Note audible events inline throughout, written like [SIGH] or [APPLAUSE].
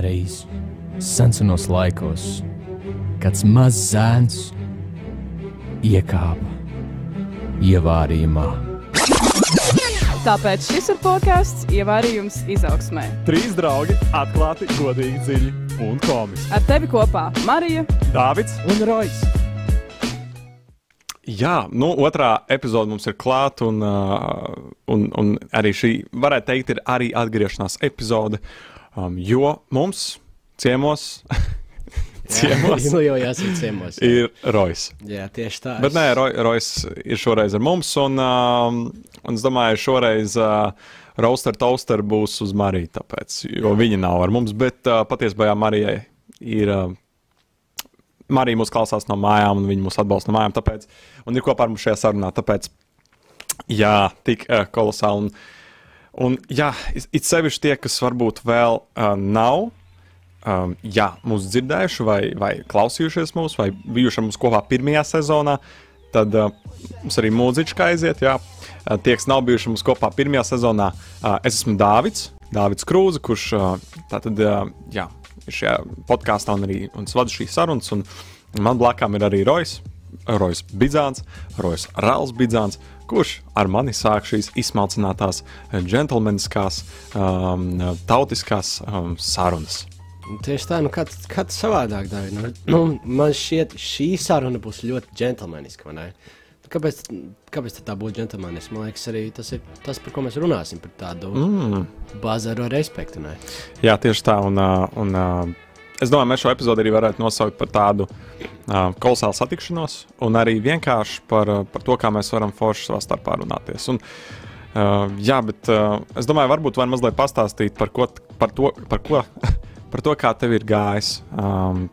reiz senos laikos kāds mazs zēns iekāpa ievārījumā. Tāpēc šis ir podkāsts Ievārījums izaugsmē. Trīs draugi atklāti, godīgi, dziļi un komiski. Ar tevi kopā Marija Dāvids Un Rojas! Jā, nu, otrā epizode mums ir klāta, un, uh, un, un arī šī, varētu teikt, ir arī atgriešanās epizode. Um, jo mums ciemos, [LAUGHS] ciemos Nu, jau jāsaka, ciemos. Jā. ir Rojas. jā, tieši tā. Bet nē, Roy, Rojas ir šoreiz ar mums, un, um, un es domāju, šoreiz uh, Roaster Toaster būs uz Mariju, tāpēc, jo viņa nav ar mums, bet uh, patiesībā jā, Marijai ir. Uh, Marija mūs klausās no mājām, un viņa mūs atbalsta no mājām, tāpēc, un ir kopā ar mums šajā sarunā. Tāpēc, jā, tik uh, kolosāli. Un, un jā, it- sevišķi tie, kas varbūt vēl uh, nav um, jā, mūs dzirdējuši, vai, vai klausījušies mūs, vai bijuši ar mums kopā pirmajā sezonā, tad uh, mums arī mūziķis aiziet. Jā. Uh, tie, kas nav bijuši mums kopā pirmajā sezonā, uh, es esmu Dāvids, Dāvids Krūze, kurš uh, tātad, uh, jā, ir šajā podkāstā un arī un vadu šīs sarunas. Un man blakām ir arī Rojas, Rojas Bidzāns, Rojas Rāls Bidzāns, kurš ar mani sāk šīs izsmalcinātās, džentlmeniskās, um, tautiskās um, sarunas. Tieši tā, nu, kāds, kāds savādāk dara. Nu, nu, man šķiet, šī saruna būs ļoti džentlmeniska. Kāpēc, kāpēc tā būtu džentlmeniska? Man liekas, arī tas ir tas, par ko mēs runāsim. Par tādu mm. bazaru respektu. Ne? Jā, tieši tā. Un, uh, un, uh, es domāju, mēs šo epizodi arī varētu nosaukt par tādu uh, kolosālu satikšanos, un arī vienkārši par, par to, kā mēs varam forši savā starpā runāties. Un, uh, jā, bet uh, es domāju, varbūt var mazliet pastāstīt par, ko, par, to, par, ko, [LAUGHS] par to, kā tev ir gājis um,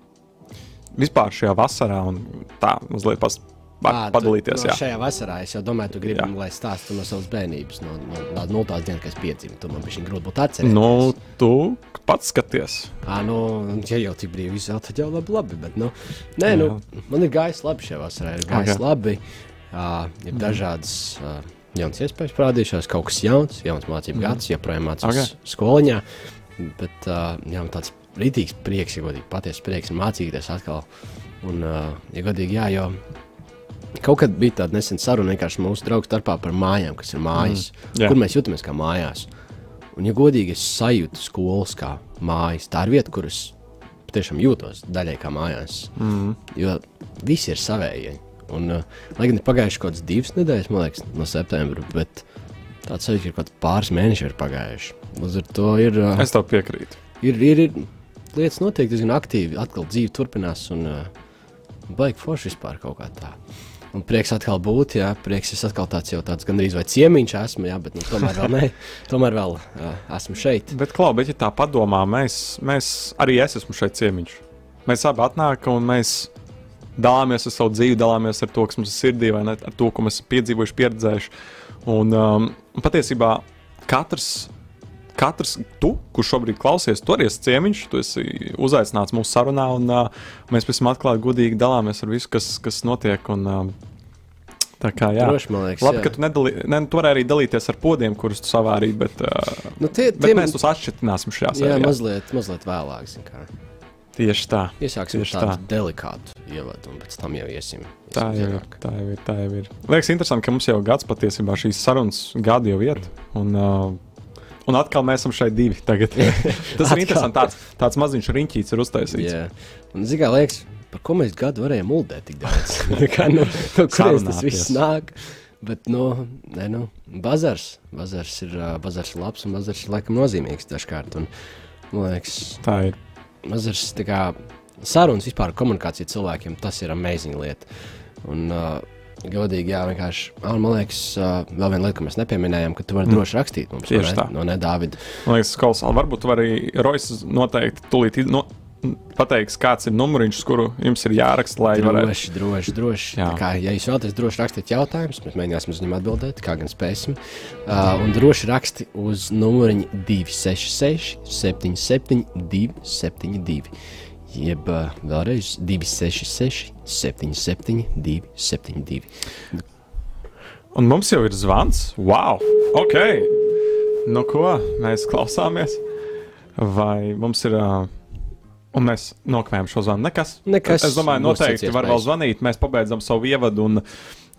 vispār šajā vasarā, un tā mazliet pas, var tu- padalīties. No jā. šajā vasarā es jau domāju, tu gribi, Jā. lai stāstu no savas bērnības, no, no tādas nulles dienas, kad es piedzimu. Tu man bija grūti būt atcerēties. Nu, tu pats skaties. Ā, nu, ja jau tik brīvi izvēle, tad jau labi, labi bet, nu, nē, nu, man ir gājis labi šajā vasarā, ir gājis Ok. okay. labi, uh, ir dažādas uh, jaunas iespējas parādījušās, kaut kas jauns, jauns mācību mm. gads, joprojām mācos Ok. okay. skoliņā, bet uh, jā, tāds rītīgs prieks, ja godīgi, patiesi prieks mācīties atkal, un, uh, ja godīgi, jā, jo Kaut kad bija tāda nesena saruna vienkārši mūsu draugu starpā par mājām, kas ir mājas, Mm, kur mēs jūtamies kā mājās. Un, ja godīgi, es sajūtu skolas kā mājas. Tā ir vieta, kur es patiešām jūtos daļai kā mājās. Mm. Jo visi ir savēji. Un, uh, lai gan ir pagājušas kaut kādas divas nedēļas, man liekas, no septembra, bet tāds sajūta, ka kaut pāris mēneši ir pagājuši. Līdz ar to ir, uh, Es tev piekrītu. ir, ir, ir lietas notiek diezgan aktīvi. Atkal dzīve turpinās un uh, baigi forši vispār kaut kā tā. Un prieks atkal būt, jā, prieks es atkal tāds jau tāds gandrīz vai ciemiņš esmu, jā, bet nu, tomēr vēl ne, tomēr vēl uh, esmu šeit. Bet, Klau, bet ja tā padomā, mēs, mēs arī es esmu šeit ciemiņš. Mēs abi atnākam un mēs dalāmies ar savu dzīvi, dalāmies ar to, kas mums ir sirdī, vai ne, ar to, ko mēs esam piedzīvojuši, pieredzējuši. Un, um, patiesībā katrs, katrs tu, kurš šobrīd klausies, tu arī esi ciemiņš, tu esi uzaicināts mūsu sarunā, un uh, mēs pēc tam atklāti, godīgi dalāmies ar visu, kas, kas notiek. Un, um, Tā kā jā, Droši, liekas, Labi, jā. ka tu nedalī, ne, tu vari arī dalīties ar podiem, kurus tu savārīji, bet, uh, Nu, tie, bet tie mēs tos atšķirtināsim šajā jā, sērijā. mazliet, mazliet vēlāk. zini kā. Tieši tā. Iesāksim Tieši tādu tā. delikātu ievadu, un pēc tam jau iesim. Tā iesim jau ir. Tā jau ir. Tā jau ir. Liekas, interesanti, ka mums jau gads patiesībā šīs sarunas gadu jau iet. Un, uh, un atkal mēs esam šeit divi. Tagad. [LAUGHS] Tas ir interesanti. Tāds, tāds maziņš riņķīts ir uztaisīts. Jā, un zigā liekas, par ko mēs gadu varējām muldēt tik daudz. Tā [LAUGHS] kā, nu, no kurienes tas viss nāk? Bet, nu, nē, nu, bazars. Bazars ir, bazars ir labs un bazars ir laikam nozīmīgs dažkārt. Un, man liekas, Tā ir. bazars tā kā sarunas vispār komunikācija cilvēkiem, tas ir amazing lieta. Un, uh, Godīgi, jā, vienkārši. Un man liekas, vēl viena lieta, ko mēs nepieminējām, ka tu vari droši rakstīt mums, Tieši ne? tā. no Nedāvida. Man liekas, kolosāli. Varbūt tu vari Rojas noteikti tūlīt no, pateiks, kāds ir numuriņš, kuru jums ir jāraksta, lai varētu. Droši, droši, droši. Jā. Kā, ja jūs vēlaties droši rakstīt jautājumus, mēs mēģināsim uz viņiem atbildēt, kā gan spēsim. Uh, un droši raksti uz numuriņu 266, 77, 272. Jeb uh, vēlreiz 266, 77, 272. Un mums jau ir zvans. Wow! Ok! Nu, ko mēs klausāmies? vai mums ir. Uh, Un mēs nokavējam šo zvanu. Nekas. Nekas Es domāju, noteikti var vēl iespējas. zvanīt. Mēs pabeidzam savu ievadu. Un,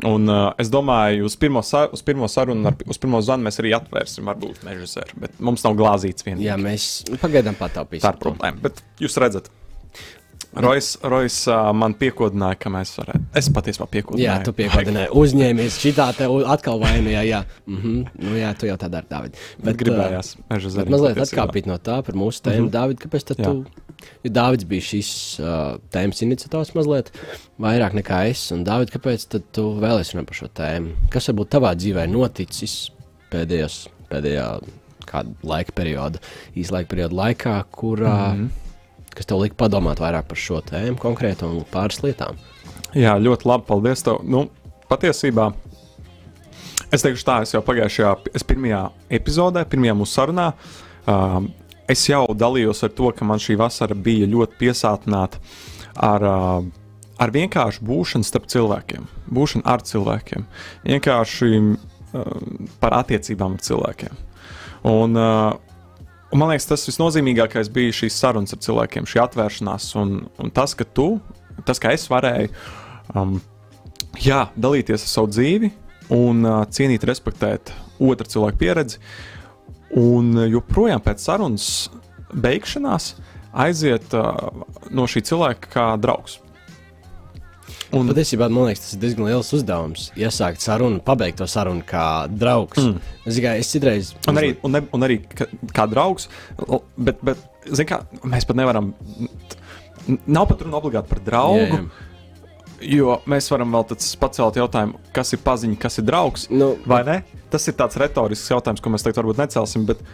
un uh, es domāju, uz pirmo, sa uz pirmo sarunu, ar, uz pirmo zvanu mēs arī atvērsim, varbūt meža zēru. Bet mums nav glāzīts viens. Jā, mēs pagaidām pataupīsim. Tā ir problēma. Bet jūs redzat, Rojas, Rojas uh, man piekodināja, ka mēs varētu. Es patiesībā piekodināju. Jā, tu piekodināji. Uzņēmies šitā te atkal vainojā. Jā, mm -hmm. nu, jā, tu jau tā dari, Dāvid. Bet gribējās meža zēru. mazliet atkāpīt no tā par mūsu tēmu, mm -hmm. Dāvid, kāpēc tad Jā. tu? Jo Dāvids bija šīs uh, tēmas iniciators mazliet vairāk nekā es. Un, Dāvid, kāpēc tad tu vēlēsies runāt par šo tēmu? Kas varbūt tavā dzīvē noticis pēdējos, pēdējā kāda laika perioda, īsa laika perioda laikā, kurā, mm -hmm. Kas tev lika padomāt vairāk par šo tēmu konkrēti un pāris lietām? Jā, ļoti labi. Paldies. Tev. Nu, patiesībā es teikšu tā, es jau pagājušajā, es pirmajā epizodē, pirmajā mūsu sarunā, uh, es jau dalījos ar to, ka man šī vasara bija ļoti piesātināta ar, uh, ar vienkāršu būšanu starp cilvēkiem, būšanu ar cilvēkiem, vienkārši uh, par attiecībām ar cilvēkiem. Un, uh, Un man liekas, tas visnozīmīgākais bija šīs sarunas ar cilvēkiem, šī atvēršanās un, un tas, ka tu, tas, ka es varēju um, jā, dalīties ar savu dzīvi un uh, cienīt, respektēt otru cilvēku pieredzi. Un uh, joprojām pēc sarunas beigšanās aiziet uh, no šī cilvēka kā draugs. Un, Patiesībā man liekas, tas ir diezgan liels uzdevums. Iesākt sarunu, pabeigt to sarunu kā draugs. Mm. Es, kā, es citreiz. Un arī, un, ne, un arī ka, kā draugs, bet, bet kā, mēs pat nevaram. Nav pat runa obligāti par draugu, Jā, jā. jo mēs varam vēl pacelt jautājumu, kas ir paziņa, kas ir draugs. Nu, Vai ne? Tas ir tāds retorisks jautājums, ko mēs tagad varbūt necelsim. Bet,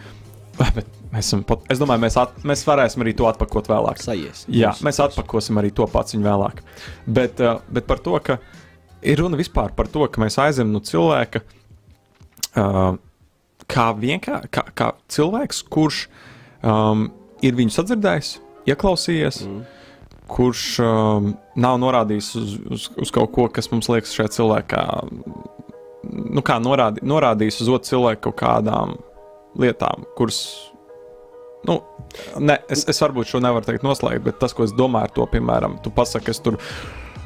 bet mēs, esam pat, es domāju, mēs, at, mēs varēsim arī to atpakot vēlāk. Sajies. Jā, mēs atpakosim arī to pats viņu vēlāk. Bet, uh, bet par to, ka ir runa vispār par to, ka mēs aizem no cilvēka uh, kā vienkārši kā, kā cilvēks, kurš um, ir viņu sadzirdējis, ieklausījies. Mm. Kurš um, nav norādījis uz, uz, uz kaut ko, kas mums liekas šajā cilvēkā, nu, kā norādi, norādījis uz otru cilvēku kaut kādām lietām, kuras Nu, ne, es, es varbūt šo nevaru teikt noslēgt, bet tas, ko es domāju ar to, piemēram, tu pasaki, es tur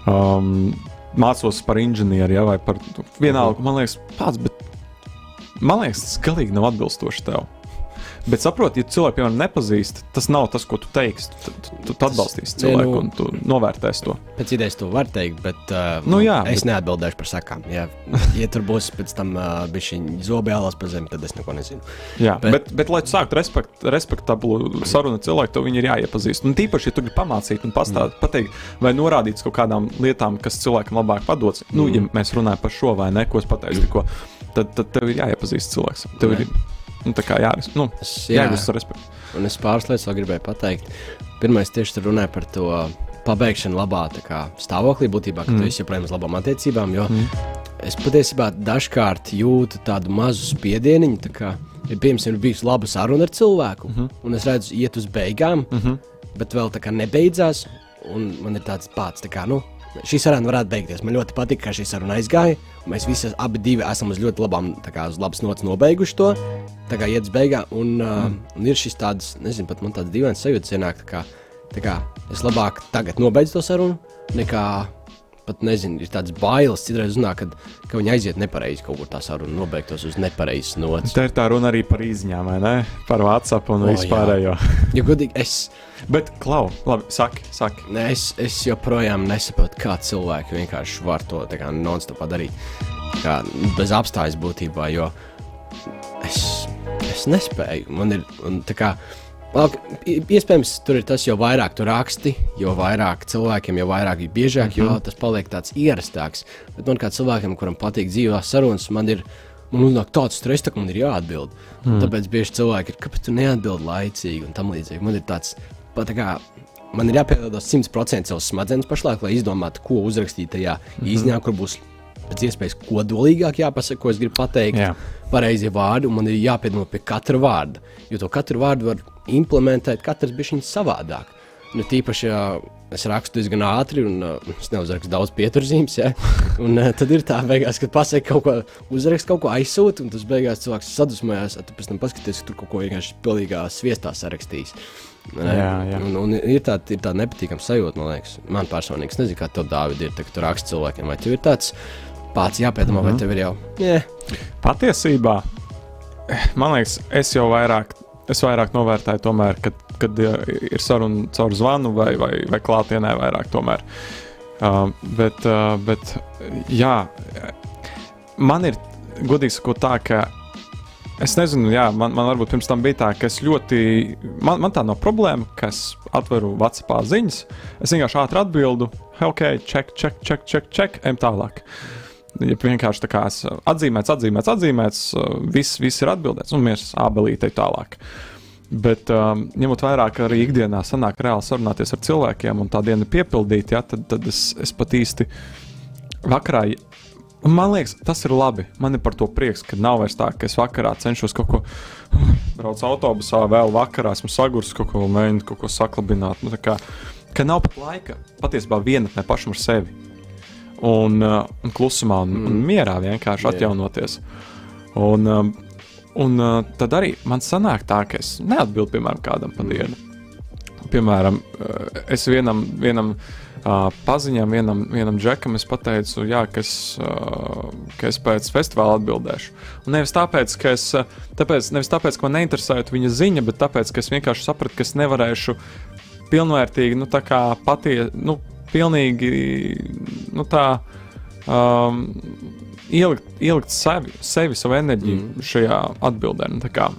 um, mācos par inženieri, ja, vai par vienalga, man liekas, pats, bet man liekas, tas galīgi nav atbilstoši tev. Bet saproti, ja cilvēku, piemēram, nepazīst, tas nav tas, ko tu teiksi. Tu, tu, tu, atbalstīsi cilvēku nu- un tu novērtēsi to. Pēc idejas to var teikt, bet uh, Nu jā, es bet- neatbildēšu par sakām. Jā. Ja tur būs pēc tam uh, zobi jālas pa zemi, tad es neko nezinu. Jā, Bet- bet, bet, lai tu sāktu respekt, respektablu sarunu ar cilvēku, tev viņi ir jāiepazīst. Un tīpaši, ja tu gribi pamācīt un pastāstīt, mm. pateikt, vai norādīt kaut kādām lietām, kas cilvēkam labāk padodas. Mm. Nu, ja mēs runājam par šo vai ne, ko es pateicu, tikko, tad, tad tev ir jāiepazīst cilvēks. Tev ir nu, tā kā jāris, nu, Es, jā, jāgūst respektu. un es pāris lietas vēl gribēju pateikt. Pirmais tieši tur runāja par to pabeigšanu labā kā, stāvoklī, būtībā, ka mm. tu esi joprojām uz labām attiecībām. Jo mm. es patiesībā dažkārt jūtu tādu mazu spiedienu. Tā kā, ja, piemēram, ir bijusi laba saruna ar cilvēku, mm -hmm. un es redzu, iet uz beigām, mm -hmm. bet vēl tā kā nebeidzās, un man ir tāds pats, tā kā, nu, šī saruna varētu beigties. Man ļoti patīk, kā šī saruna aizgāja. Mēs visi abi esam uz ļoti labām, kā uz labas nots nobeiguši to. Tā kā iet uz beigām, un, uh, un ir šis tāds, nezinu, pat man tāds dīvains sajūta, ienāk, tā kā, tā kā es labāk tagad nobeidzu to sarunu, nekā pat nezinu, ir tāds bailes. Citreiz uznāk, kad, ka viņi aiziet nepareizi kaut kur tā saruna, nobeigtos uz nepareizas nots. Te ir tā runa arī par izņēmu, vai ne? Par WhatsApp un O, vispārējo. [LAUGHS] Jo godīgi, es, Bet, Klau, labi, saki, saki. ne, es, es joprojām nesaprotu, kā cilvēki vienkārši var to tā kā non-stopā darīt. Kā, bez apstājas būtībā, jo es, es nespēju. Man ir un tā kā. I- iespējams, tur ir tas, jo vairāk tu raksti, jo vairāk cilvēkiem, jo vairāk, jo biežāk, mm -hmm. jo tas paliek tāds ierastāks. Bet man kā cilvēkam, kuram patīk dzīvās sarunas, man ir man uznāk tāds stress, tā, ka man ir jāatbild. Mm. Tāpēc bieži cilvēki ir, kāpēc tu neatbild laicīgi un tam līdzīgi. Man ir tāds, pat tā kā. Man ir jāpielāgo 100% savas smadzenes pašlaik, lai izdomātu, ko uzrakstīt tajā mm -hmm. īsņā, kur būs pēc iespējas kodolīgāk jāpasaka, ko es gribu pateikt. Jā. Pareizie vārdi, un man ir jāpiedomā pie katra vārda. Jo to katru vārdu var implementēt, katrs bija viņa savādāk. Nu, tīpaši, ja es rakstu diezgan ātri, un uh, es neuzrakstu daudz pieturzīmes. Ja? [LAUGHS] Un, uh, tad ir tā, beigās, kad pasakā kaut ko, uzrakst kaut ko aizsūtīt, un tas beigās cilvēks sadusmojās. Tad pēc tam paskaties, ka tur kaut ko vienkārši pilnīgā sviestā sarakstījis. Ne? Jā, jā. Un, un ir tāda tā nepatīkama sajūta, man liekas, man personīgi. Es nezinu, kā tev Dāvid ir, tā, ka tu raksti cilvēkiem, vai tev ir tāds pats jāpiedomā, mm -hmm. vai tev ir jau. Yeah. Patiesībā, man liekas, es jau vairāk, es vairāk novērtēju, tomēr, kad, kad ir saruna caur zvanu vai, vai, vai klātienē vairāk. Tomēr. Uh, bet, uh, bet, jā, man ir godīgi sakot, tā, ka es nezinu, jā, man, man varbūt pirms tam bija tā, ka es ļoti, man, man tā nav problēma, ka es atveru WhatsApp ziņas, es vienkārši ātri atbildu, ok, check, check, check, check, check, ejam tālāk. Ja vienkārši tā kā es atzīmēts, atzīmēts, atzīmēts, viss, viss ir atbildēts, un mēs abelītei tālāk. Bet, um, ņemot vērā, ka arī ikdienā sanāk reāli sarunāties ar cilvēkiem, un tā diena ir piepildīta, ja, tad, tad es, es pat īsti vakarā man liekas, tas ir labi. Man ir par to prieks, ka nav vairs tā, ka es vakarā cenšos kaut ko braukt autobusā, vēl vakarā esmu sagurs, kaut ko mēģināt, kaut ko saklabināt. Nu, kā, ka nav pat laika patiesībā vienatnē pašam ar sevi. Un, uh, un klusumā un, mm. un mierā vienkārši yeah. atjaunoties. Un, um, un uh, tad arī man sanāk tā, ka es neatbildu piemēram kādam pa dienu. Piemēram, uh, es vienam, vienam uh, Uh, paziņām vienam, vienam džekam es pateicu, jā, ka, es, uh, ka es pēc festivāla atbildēšu. Un nevis tāpēc, ka, es, tāpēc, nevis tāpēc, ka man neinteresētu viņa ziņa, bet tāpēc, ka es vienkārši sapratu, ka es nevarēšu pilnvērtīgi, nu, tā kā patiesi, nu, pilnīgi, nu, tā. Um, ielikt, ielikt sevi, sevi, savu enerģiju mm. šajā atbildē. Nu, kā,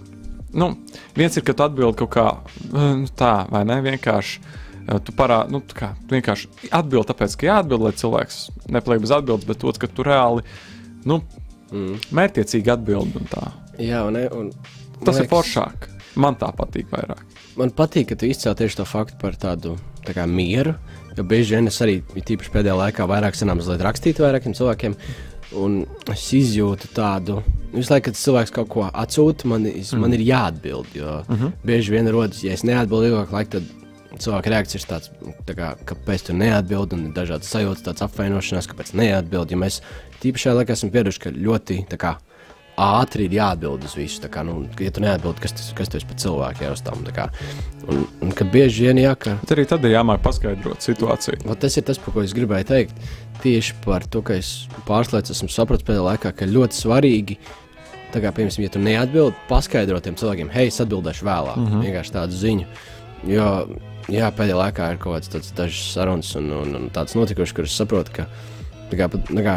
nu, viens ir, ka tu atbildi kaut kā nu, tā, vai ne? Vienkārši Tu, parā, nu, kā, tu vienkārši atbild, tāpēc, ka jāatbild, lai cilvēks nepaliek bez atbildes, bet otrs, ka tu reāli nu, mm. mērķiecīgi atbild. Un tā. Jā, un, un, Tas liekas, ir foršāk. Man tā patīk vairāk. Man patīk, ka tu izcēli tieši to faktu par tādu tā kā, mieru. Jo bieži vien es arī, tīpaši pēdējā laikā, vairāk sanāmu rakstīt vairākiem cilvēkiem. Un es izjūtu tādu, visu laiku, kad cilvēks kaut ko atsūta, man, mm. man ir jāatbild. Jo mm -hmm. bieži vien rodas, ja es neatbildu ilgāk laika, tad cilvēka reakcijas ir tāds, tā kā, kāpēc tu neatbildi, un ir dažādas sajūtas, tāds apvainošanās, kāpēc neatbildi. Ja mēs tīpaši šajā laikā esam pieraduši, ka ļoti kā, ātri ir jāatbild uz visu. Kā, nu, ja tu neatbildi, kas, tas, kas ir par cilvēku jau uz tam? Un, un ka bieži vien jā, ka. Bet arī tad ir jāmāk paskaidrot situāciju. Un tas ir tas, ko es gribēju teikt. Tieši par to, ka es pārslēdzu, esmu sapratis pēdējā laikā, ka ļoti svarīgi. Tā kā, piemēram, ja tu neatbildi, paskaidro tiem cilvēkiem, hei, es atbildēšu vēlāk. Mm -hmm. Vienkārši tādu ziņu. Jo jā, pēdējā laikā ir kaut kādas dažas sarunas un, un, un tādas notikušas, kuras saprotu, ka tā kā, tā kā,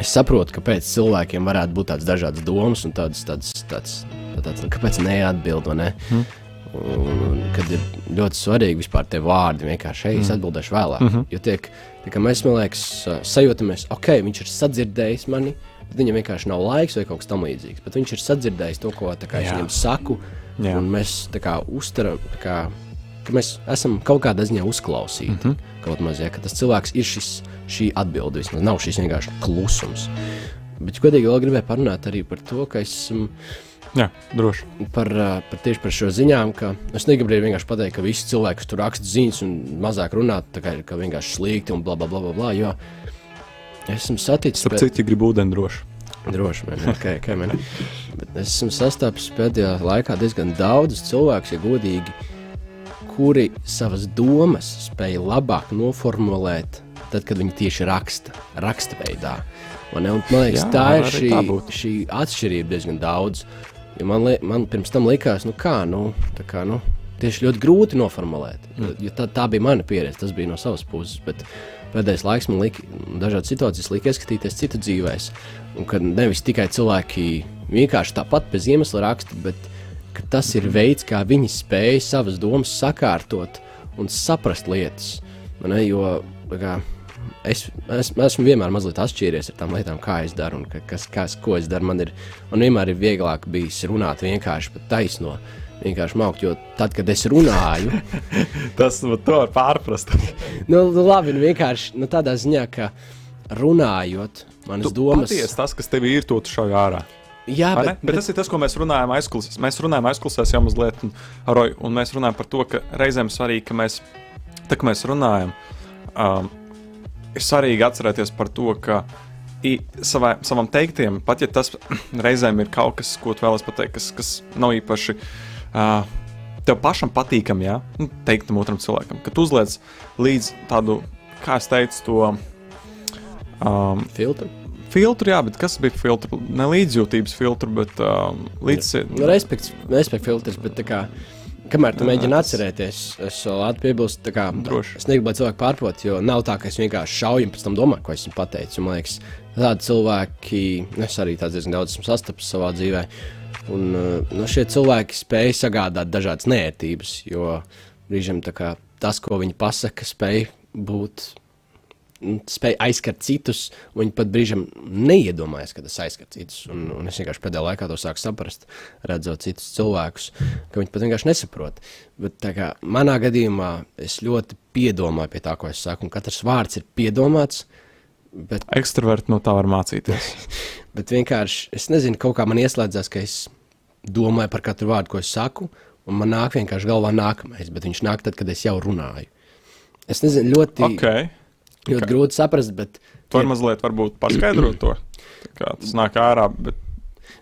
es saprotu, kāpēc cilvēkiem varētu būt tādas dažādas domas un tādas, tādas, tādas, tādas nu, kāpēc neatbild. Ne? Mm. Un, kad ir ļoti svarīgi vispār tie vārdi, vienkārši šeit mm. atbildēšu vēlāk. Mm -hmm. Jo tiek, tiek, mēs, man liekas, sajūtamies, ok, viņš ir sadzirdējis mani, bet viņam vienkārši nav laiks vai kaut kas tamlīdzīgs. Bet viņš ir sadzirdējis to, ko kā, es viņam saku, Jā. un mēs kā, uztaram, kā, ka mēs esam kaut kādā ziņā uzklausīti. Mm -hmm. Kaut mazā, ka tas cilvēks ir šis, šī atbilde, vismaz nav šis vienkārši klusums. Bet, godīgi, vēl gribēju parunāt arī par to, ka es esmu. Jā, droši. Par, par tieši par šo ziņām, ka es negribēju vienkārši pateikt, ka visi cilvēki, kas tur raksta ziņas un mazāk runā, tā kā ir vienkārši slikti un bla bla bla. bla, bla jo esmu saticis. Tāpēc, cik gribu ūdeni droši. Droši vien, okay, okay, man. Bet es esmu sastapis pēdējā laikā diezgan daudzus cilvēkus, ja godīgi, kuri savas domas spēja labāk noformulēt, tad, kad viņi tieši raksta, raksta veidā. Un, man liekas, Jā, tā ir šī, tā šī atšķirība diezgan daudz. Jo man, li, man pirms tam likās, nu kā, nu, kā, nu tieši ļoti grūti noformulēt. Mm. Tā, tā bija mana pieredze, tas bija no savas puses. Bet pēdējais laiks man lika, dažādas situācijas lika ieskatīties citu dzīvēm. Un ka nevis tikai cilvēki vienkārši tāpat bez iemesla raksta, bet tas ir veids, kā viņi spēj savas domas sakārtot un saprast lietas. Ne, jo kā, es, es, esmu vienmēr mazliet atšķīries ar tām lietām, kā es daru un kas, kas, ko es daru. Man, ir, man vienmēr ir vieglāk bijis runāt vienkārši par taisno. Vienkārši maukt, jo tad, kad es runāju, [LAUGHS] tas nu, var pārprast. [LAUGHS] nu, nu, labi, nu, vienkārši nu, tādā ziņā, ka runājot, manas tu domas. Tas, kas tev ir, to tu šauj ārā. Jā, bet, bet, bet tas ir tas, ko mēs runājam aizklausēs. Mēs runājam aizklausēs jau mazliet, un, Roy, un mēs runājam par to, ka reizēm svarīgi, ka mēs, tā, ka mēs runājam, um, ir svarīgi atcerēties par to, ka savai, savam teiktiem, pat ja tas [CLEARS THROAT] reizēm ir kaut kas, ko tu vēlaties pateikt, kas, kas nav īpaši uh, tev pašam patīkami, ja? nu, teikt tam otram cilvēkam, ka tu uzliec līdz tādu, kā es teicu, to um, filtru. Filtru, jā, bet kas bija filtrs? Ne līdzjūtības filtru, bet um, līdz. Nu, respekts, respekts filtrs, bet tā kā. Kamēr tu mēģini atcerēties, es vēl kā Droši. es negribu, lai cilvēki pārprot, jo nav tā, ka es vienkārši šauju un pēc tam domāju, ko esmu pateicis. Man liekas, tādi cilvēki, nu, es arī tāds diezgan daudz esmu sastapis savā dzīvē, un uh, nu, šie cilvēki spēj sagādāt dažādas nērtības, jo brīžiem kā tas, ko viņi pasaka, spēj būt nu, spēj aizskart citus, viņi pat brīžiem neiedomājas, ka tas aizskar citus. Un, un es vienkārši pēdējā laikā to sāku saprast, redzot citus cilvēkus, ka viņi pat vienkārši nesaprot. Bet kā manā gadījumā es ļoti piedomāju pie tā, ko es saku, un katrs vārds ir piedomāts. Bet, Ekstraverti no tā var mācīties. [LAUGHS] bet vienkārši es nezinu, kaut kā man ieslēdzās, ka es domāju par katru vārdu, ko es saku, un man nāk vienkārši galvā nākamais, bet viņš nāk tad, kad es jau runāju. Es nezinu, ļoti, Okay. Ļoti ok. grūti saprast, bet Tu vari mazliet varbūt paskaidrot to. Tā kā tas nāk ārā, bet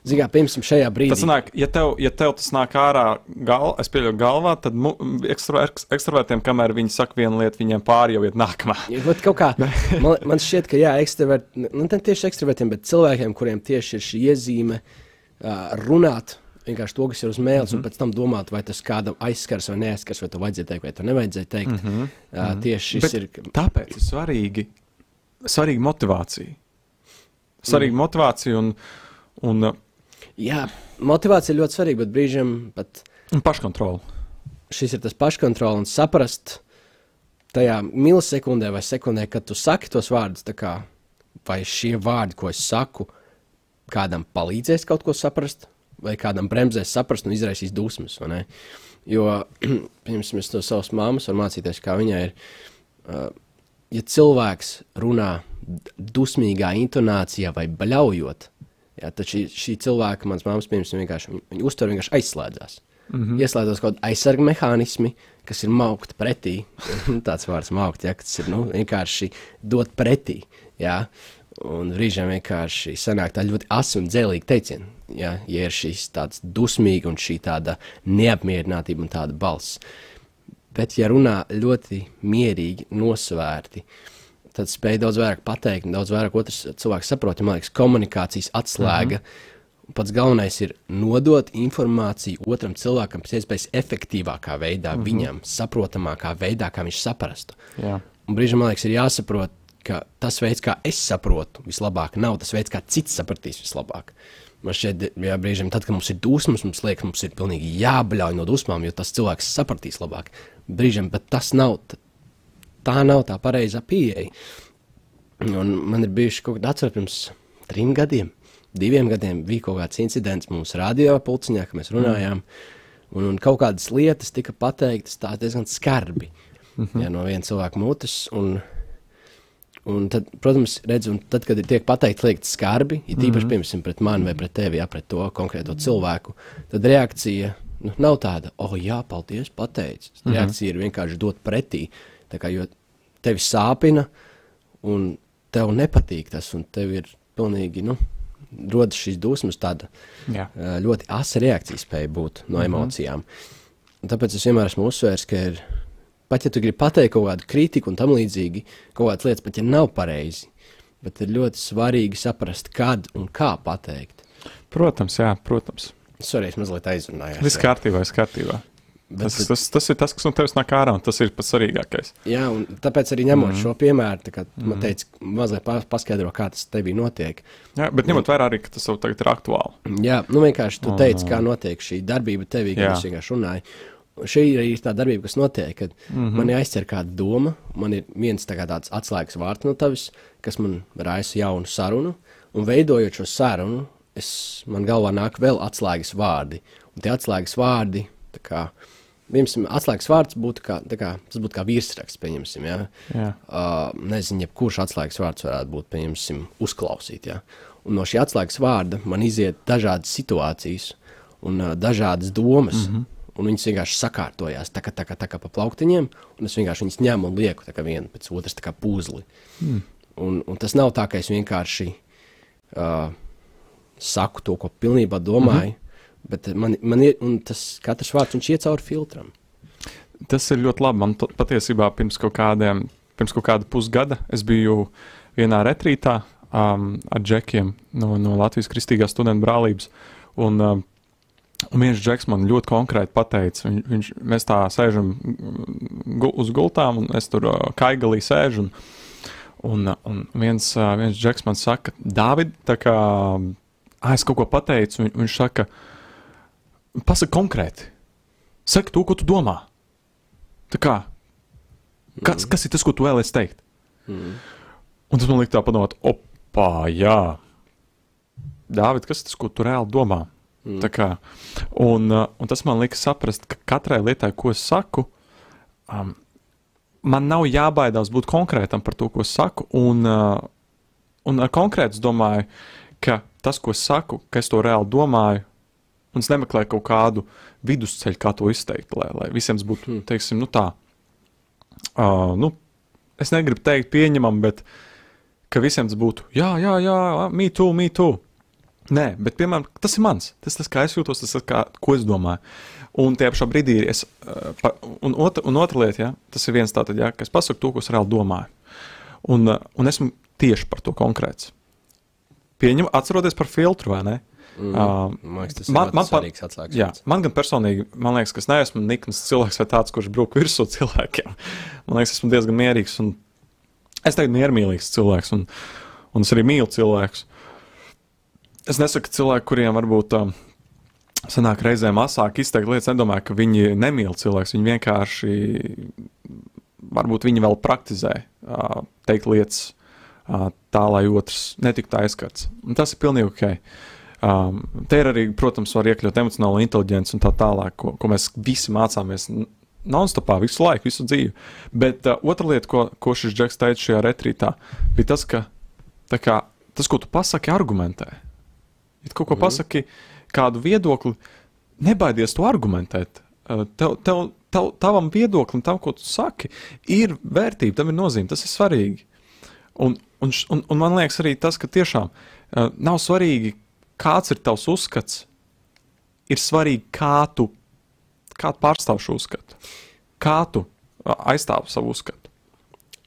Zinām, piemēram, šajā brīdī. tas nāk, ja tev, ja tev tas nāk ārā, gal, es pieļauju galvā, tad ekstravertiem, kamēr viņi saka vienu lietu, viņiem pāri jau ir nākamā. Ja, kā, [LAUGHS] man, man šķiet, ka jā, ekstraverti, nu, ne tieši ekstravertiem, bet cilvēkiem, kuriem tieši ir šī iezīme uh, runāt vienkārši to, kas ir uz mēles, mm -hmm. un pēc tam domāt, vai tas kādam aizskars vai neaizskars, vai to vajadzēja teikt, vai to nevajadzēja teikt. Mm -hmm. uh, tieši šis Bet ir. Tāpēc ir svarīgi, svarīga motivācija. Svarīga mm. motivācija un, un, Jā, motivācija ir ļoti svarīga, bet brīžiem pat un paškontrola. šis ir tas paškontrols un saprast tajā milisekundē vai sekundē, kad tu saki tos vārdus, kā, vai šie vārdi, ko es saku, kādam palīdzēs kaut ko saprast, vai kādam bremzēs saprast un izraisīs dusmas. Jo, [CLEARS THROAT] piemēram, es no savas mammas varu mācīties, kā viņai ir. Uh, ja cilvēks runā dusmīgā intonācijā vai baļaujot, jā, tad šī, šī cilvēka, mans māmas, piemēram, vienkārši viņa, uztver vienkārši aizslēdzās. Mm -hmm. Ieslēdzas kaut kāda aizsarga mehānismi, kas ir maukt pretī. [LAUGHS] Tāds vārds maukt, ja, kas ir nu, vienkārši dot pretī. Jā. Un brīžiem vienkārši sanāk tā ļoti asa un dzēlīga teiciena. Ja, ja ir šīs tādas dusmīga un šī tāda neapmierinātība un tāda balss. Bet, ja runā ļoti mierīgi, nosvērti, tad spēj daudz vairāk pateikt, daudz vairāk otrs cilvēks saprot. Man liekas, komunikācijas atslēga. Mm -hmm. Pats galvenais ir nodot informāciju otram cilvēkam pēc iespējas efektīvākā veidā, mm -hmm. viņam saprotamākā veidā, kā viņš saprastu. Jā. Un brīžiem man liekas, ir jāsaprot, ka tas veids, kā es saprotu, vislabāk nav tas veids, kā cits sapratīs vislabāk. Man šķiet, jā, brīžiem, tad, kad mums ir dusmas, mums liekas, mums ir pilnīgi jābļauj no dusmām, jo tas cilvēks sapratīs labāk. Brīžiem, bet tas nav, tā nav tā pareizā pieeja. Un man ir bijuši kaut kādi atcerēti pirms trim gadiem, diviem gadiem bija kaut kāds incidents mūsu radio pulciņā, kad mēs runājām. Un, un kaut kādas lietas tika pateiktas tā diezgan skarbi mm -hmm. jā, no viena cilvēka mutes. Un, un tad, protams, redz, un tad, kad ir tiek pateikts lietas skarbi, ir tīpaši, mm -hmm. piemēram, pret mani vai pret tevi, ja pret to konkrēto cilvēku, tad reakcija nu, nav tāda, oh, jā, paldies, pateicis. Mm -hmm. Reakcija ir vienkārši dot pretī. Tā kā, jo tevi sāpina, un tev nepatīk tas, un tev ir pilnīgi, nu, rodas šīs dusmas, tāda Jā. ļoti asa reakcija spēja būt no emocijām. Un tāpēc es vienmēr esmu uzsvērs, ka ir, pat ja tu gribi pateikt kaut kādu kritiku un tam līdzīgi, kaut kādas lietas pat ja nav pareizi, bet ir ļoti svarīgi saprast, kad un kā pateikt. Protams, jā, protams. Sorry, es mazliet aizrunājos. Viss kārtībā, viss kārtībā. Tas, Bet- tas, tas ir tas, kas no tevis nāk ārā, un tas ir pats svarīgākais. Jā, un tāpēc arī ņemot mm. šo piemēru, kā mm. man teica, mazliet pa- paskaidro, kā tas tevī notiek. Jā, bet ņemot vērā arī, ka tas jau tagad ir aktuāli. Jā, nu vienkārši tu teici, kā notiek šī darbība tevī, kad es vienkārši runāju. Šī ir arī tā darbība, kas notiek, kad mm -hmm. man ir aizcer kāda doma, man ir viens tā tāds atslēgas vārds no tevis, kas man raisa jaunu sarunu, un veidojot šo sarunu, es, man galvā nāk vēl atslēgas vārdi. Un tie atslēgas vārdi, tā kā, piemēram, atslēgas vārds būtu kā, kā, tas būtu kā virsraksts, pieņemsim, jā. Jā. Uh, nezinu, jebkurš atslēgas vārds varētu būt, pieņemsim, uzklausīt. Ja? Un no šī atslēgas vārda man iziet dažādas situācijas un uh, dažādas domas. Mm -hmm. Un viņas vienkārši sakārtojās tā kā, tā kā, tā kā pa plauktiņiem, un es vienkārši viņas ņemu un lieku tā kā vienu pēc otras, tā kā puzli. Mm. Un, un tas nav tā, ka es vienkārši uh, saku to, ko pilnībā domāju, mm -hmm. bet man, man ir, un tas katrs vārds viņš iet cauri filtram. Tas ir ļoti labi. Man patiesībā pirms kaut, kādiem, pirms kaut kāda pusgada es biju vienā retrītā um, ar džekiem no, no Latvijas Kristīgās studentu brālības. Un, um, Un viens džeks man ļoti konkrēti pateica, viņ, viņš, mēs tā sēžam gu, uz gultām, un es tur uh, kaigalī sēžu. Un, un, un viens, uh, viens džeks man saka, Dāvid, tā kā ah, es kaut ko pateicu, un viņš saka, pasaki konkrēti, saki to, ko tu domā. Tā kā, kas, kas ir tas, ko tu vēlēsies teikt? Mm. Un tas man liek tā padomāt, opā, jā, Dāvid, kas tas, ko tu reāli domā? Mm. Un, uh, un tas man lika saprast, ka katrai lietai, ko es saku, um, man nav jābaidās būt konkrētam par to, ko es saku. Un, uh, un ar konkrētu domāju, ka tas, ko es saku, ka es to reāli domāju, un es nemeklēju kaut kādu vidusceļu, kā to izteikt, lai, lai visiem būtu, mm. teiksim, nu tā. Uh, nu, es negribu teikt, pieņemam, bet ka visiem tas būtu, jā, jā, jā, me too, me too. Nē, bet piemēram, tas ir mans. Tas ir tas, kā es jūtos, tas ir kā, ko es domāju. Un tajā pašā brīdī es. Uh, pa, un, otra, un otra lieta, ja, tas ir viens tāds, ja, ka es pasaku to, ko es reāli domāju. Un, uh, un esmu tieši par to konkrēts. Pieņem, atceroties par filtru, vai ne? Mm, uh, man man, man, atslēgas. Jā, man gan personīgi, man liekas, ka es neesmu nikns cilvēks vai tāds, kurš brūk virsū cilvēkiem. Man liekas, esmu diezgan mierīgs un es teiktu miermīlīgs cilvēks un, un es arī mīlu cilvēkus. Es nesaku cilvēku, kuriem varbūt um, sanāk reizēm asāk izteikt lietas, nedomāju, ka viņi nemīl cilvēks. Viņi vienkārši, varbūt viņi vēl praktizē uh, teikt lietas uh, tā, lai otrs netiktu aizskarts. Un tas ir pilnīgi ok. Um, te ir arī, protams, var iekļaut emocionālo inteligenci un tā tālāk, ko, ko mēs visi mācāmies non-stopā visu laiku, visu dzīvi. Bet uh, otra lieta, ko, ko šis džeks teica šajā retrītā, bija tas, ka kā, tas, ko tu pasaki, argumentē. Ja kaut ko mm. pasaki, kādu viedokli, nebaidies to argumentēt. Tev, tev, tev, tavam viedoklim, tam, ko tu saki, ir vērtība, tam ir nozīme, tas ir svarīgi. Un, un, un, un man liekas arī tas, ka tiešām uh, nav svarīgi, kāds ir tavs uzskats, ir svarīgi, kā tu, kā tu pārstāv šo uzskatu, kā tu aizstāv savu uzskatu.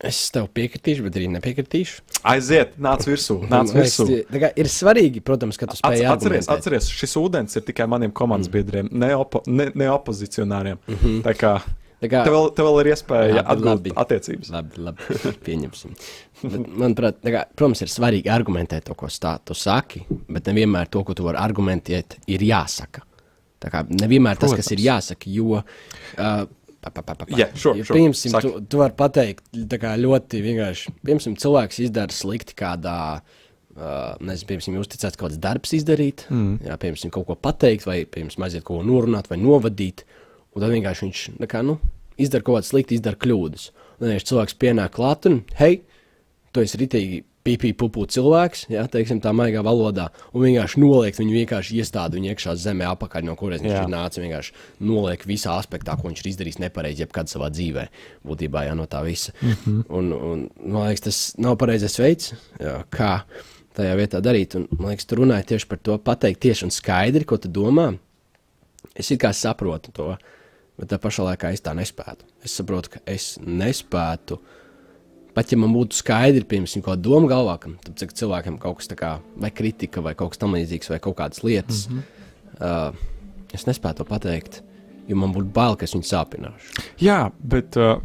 Es tev piekritīšu, bet arī nepiekritīšu. Aiziet, nāc virsū. Nāc virsū. Kā, ir svarīgi, protams, ka tu spēj atcerēties. Atceries, šis ūdens ir tikai maniem komandas mm. biedriem, ne, opo, ne, ne opozicionāriem. Mm -hmm. Tā kā, Tā kā, tev, vēl, tev vēl ir iespēja atgūt labi, attiecības. Labi, labi pieņemsim. bet, manuprāt, kā, protams, ir svarīgi argumentēt to, ko stā, tu saki, bet nevienmēr to, ko tu vari argumentēt, ir jāsaka. Tā kā nevienmēr tas, protams. kas ir jāsaka, jo uh, Yeah, sure, sure. Piemēram, tu, tu vari pateikt, ļoti vienkārši. Piemēram, cilvēks izdara slikti kādā, uh, nezinu, piemēram, jūs ticat kaut kāds darbs izdarīt, mm. jā, piemēram, kaut ko pateikt, vai, piemēram, aiziet kaut ko norunāt vai novadīt, un tad vienkārši viņš, kā, nu, izdara kaut kādu sliktu, izdara kļūdas. Un vienkārši cilvēks pienāk klāt un, hei, tu esi ritīgi pīpīpupu cilvēks, ja, teiksim, tā maigā valodā, un vienkārši noliek viņu vienkārši iestādi viņa iekšā zemē apakaļ, no kurienes viņš ir nācis. Vienkārši noliek visā aspektā, ko viņš ir izdarījis nepareizi, jebkad savā dzīvē, būtībā jā, no tā visa. Mm -hmm. un, un, man liekas, tas nav pareizais veids, jā, kā tajā vietā darīt. Un, man liekas, tu runāji tieši par to, pateikt tieši un skaidri, ko tu domā. Es it kā saprotu to, bet tā pašā laikā es tā nespētu. Es saprotu, ka es nespētu Pat ja man būtu skaidri, piemēram, kāda doma galvā, ka cik cilvēkam kaut kas tāds, vai kritika, vai kaut kas tamlīdzīgs, vai kaut kādas lietas, mm -hmm. uh, es nespēju to pateikt, jo man būtu bail, ka es viņu sāpināšu. Jā, bet uh,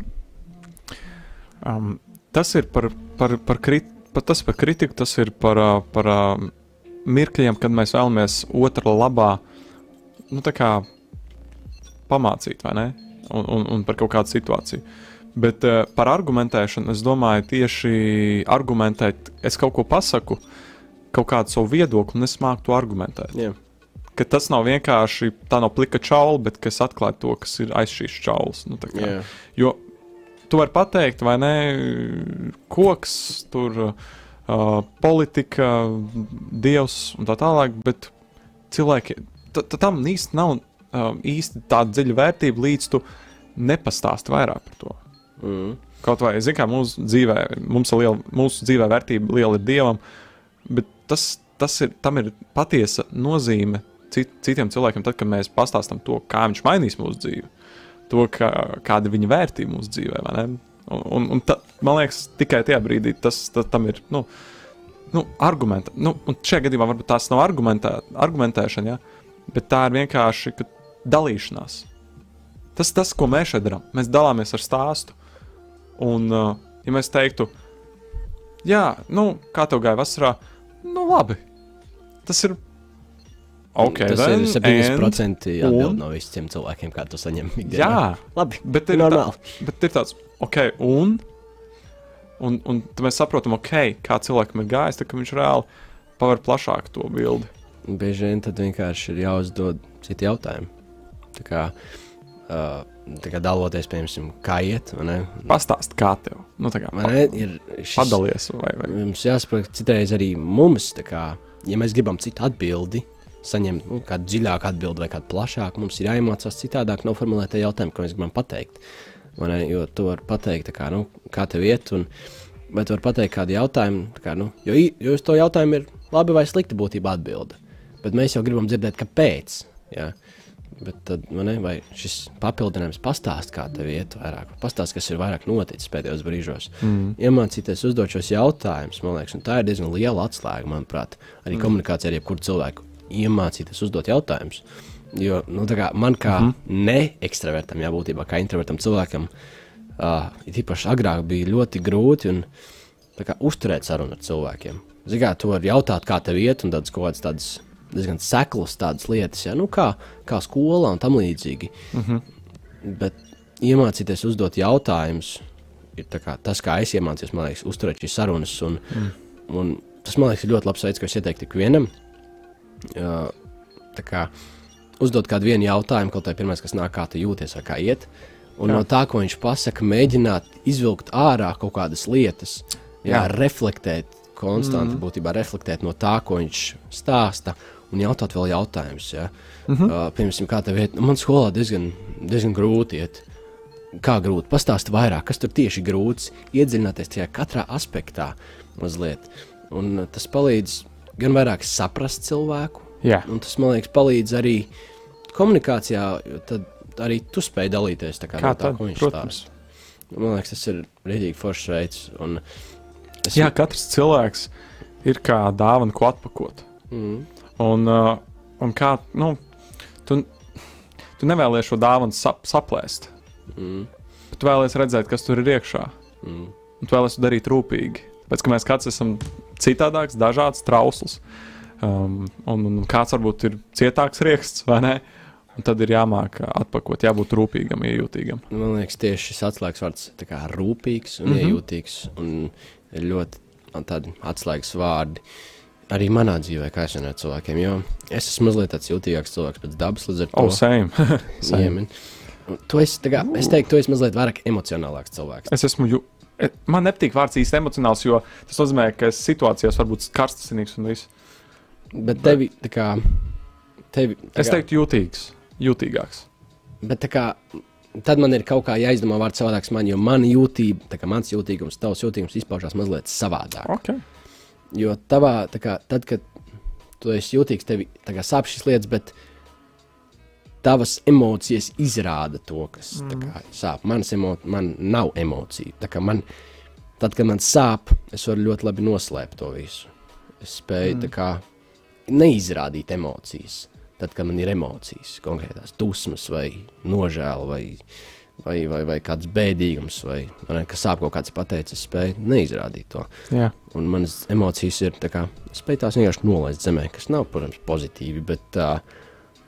um, tas ir par, par, par, krit, par, tas par kritiku, tas ir par, uh, par uh, mirkļiem, kad mēs vēlamies otra labā nu, pamācīt, vai ne? Un, un, un par kaut kādu situāciju. Uh, Bet uh, par argumentēšanu es domāju, tieši argumentēt, es kaut ko pasaku, kaut kādu savu viedokli, un es māku to argumentēt. Yeah. Ka tas nav vienkārši tā nav plika čaula, bet es atklāju to, kas ir aiz šīs čaulas. Nu, yeah. Jo tu vari pateikt, vai ne, koks tur. uh, politika, dievs un tā tālāk, bet cilvēki ta- ta- tam īsti nav um, īsti tāda dziļa vērtība, līdz tu nepastāsti vairāk par to. Mm. Kaut vai, zināmā mērā, mūsu dzīvē, mums ir liela, mūsu dzīvē vērtība liela ir dievam, bet tas, tas ir, tam ir patiesa nozīme cit, citiem cilvēkiem, tad, kad mēs pastāstām to, kā viņš mainīs mūsu dzīvi, to, kā, kāda ir viņa vērtība mūsu dzīvē. Un, un, un ta, man liekas, tikai tajā brīdī tas, tas tam ir. Nu, Nu, argumenta. Nu, šajā gadījumā varbūt tās nav argumentē, argumentēšana, ja? bet tā ir vienkārši dalīšanās. Tas, tas, ko mēs šeit darām, mēs dalāmies ar stāstu. Un, ja mēs teiktu, jā, nu, kā tev gāja vasarā, nu, labi. Tas ir. Ok, Tas then, ir 70% and- atbild un- no visiem cilvēkiem, kā tu saņem ikdienā. Jā, labi. bet ir, tā, normāli. bet ir tāds, ok, un. Un, un tad mēs saprotam, ok, kā cilvēkam ir gājis, tad ka viņš reāli paver plašāk to bildi. Bieži vien tad vienkārši ir jāuzdod citi jautājumi. Tā kā, uh, tā kā daloties, piemēram, kā iet? Pastāst, kā tev. Nu, kā Vai ne? Ir šis, padalies, vai, vai. Mums jāsaprot, citreiz arī mums, kā, ja mēs gribam citu atbildi, saņemt nu, kādu dziļāku atbildi vai kādu plašāku, mums ir jāiemācās citādāk noformulēt tie jautājumi, ko mēs gribam pateikt. Ne, jo tu vari pateikt, kā, nu, kā tev iet, un, vai tu vari pateikt kādu jautājumu, tā kā, nu, jo, jo uz to jautājumu ir labi vai slikti būtība atbilde. Bet mēs jau gribam dzirdēt, kāpēc. Ja? Bet tad, ne, vai šis papildinājums pastāst, kā tev iet vairāk, pastāst, kas ir vairāk noticis pēdējos brīžos. Mm. Iemācīties uzdot šos jautājumus, man liekas, un tā ir diezgan liela atslēga, manuprāt, arī mm. komunikācijā ar jebkuru cilvēku. Iemācīties uzdot jautājumus. Jo nu, tā kā man kā mm -hmm. neekstravertam, jā, būtībā kā introvertam cilvēkam, uh, īpaši agrāk bija ļoti grūti un, kā, uzturēt sarunu ar cilvēkiem. Zinām, tu vari jautāt, kā tev iet, un tādas kaut kādas diezgan seklas tādas lietas, ja? nu, kā, kā skolā un tam līdzīgi. Mm -hmm. Bet iemācīties uzdot jautājumus ir kā, tas, kā es iemācījos, man liekas, uzturēt šīs sarunas. Un, mm. un tas, man liekas, ir ļoti labs veids, ko es ieteiktu ikvienam. Uh, kā uzdot kādu vienu jautājumu, kaut kā pirmais, kas nāk, kā tu jūties, vai kā iet. Un Jā. no tā, ko viņš pasaka, mēģināt izvilkt ārā kaut kādas lietas, jā, jā. reflektēt, konstanti mm. būtībā reflektēt no tā, ko viņš stāsta, un jautāt vēl jautājumus. Ja? Mm -hmm. uh, piemēram, kā tev iet? Man skolā diezgan, diezgan grūti iet. Kā grūti? Pastāsti vairāk, kas tur tieši grūts, iedziļināties tajā katrā aspektā mazliet. Un tas palīdz gan vairāk saprast cilvēku, Jā. un tas, man liekas, palīdz arī komunikācijā, jo tad arī tu spēj dalīties tā kā, Kā no tā, tad? ko viņš Protams. stāsta. Man liekas, tas ir rīzīgi foršs veids. Jā, katrs cilvēks ir kā dāvana, ko atpakot. Mm. Un, uh, un kā nu, tu, tu nevēlies šo dāvanu sap, saplēst, Mm. bet tu vēlies redzēt, kas tur ir iekšā. Mm. Un tu vēlies to darīt rūpīgi. Pēc tam mēs katrs esam citādāks, dažāds, trausls. Um, un, un kāds varbūt ir cietāks rieksts, vai ne? Un tad ir jāmāk atpakot, jābūt rūpīgam, iejūtīgam. Man liekas, tieši šis atslēgas vārds ir rūpīgs un mm -hmm. iejūtīgs. Un ļoti tādi atslēgas vārdi arī manā dzīvē, kā es runāju ar cilvēkiem. Jo es esmu mazliet tāds jutīgāks cilvēks pēc dabas, līdz ar to Oh, same. [LAUGHS] same. Iemen. Un Tu esi, kā, es teiktu, tu esi mazliet vairāk emocionālāks cilvēks. Es esmu. Ju... e- Man nepatīk vārds īsti emocionāls, jo tas nozīmē, ka es situācijās varu būt karstasinīgs un viss. Bet tevi, tā kā, tevi, tā Es kā, teiktu, jutīgs, jutīgāks. Bet tā kā, tad man ir kaut kā jāizdomā vārds savādāks man, jo mana jūtība, tā kā mans jūtīgums, tavs jūtīgums izpaužās mazliet savādāk. Okay. Jo tavā, kā, tad, kad tu esi jūtīgs, tev sāp šīs lietas, bet tavas emocijas izrāda to, kas mm. kā, sāp. Manas emocijas, man nav emociju. Man, tad, kad man sāp, es varu ļoti labi noslēpt to visu. Es spēju mm. kā, neizrādīt emocijas. Tad, kad man ir emocijas, konkrētās dusmas, vai nožēla, vai, vai, vai, vai kāds bēdīgums, vai, ne, kas sāp kaut kāds pateicis, es spēju neizrādīt to. Jā. Un manas emocijas ir tā kā, es spēju tās vienkārši nolaist zemē, kas nav, protams, pozitīvi, bet uh,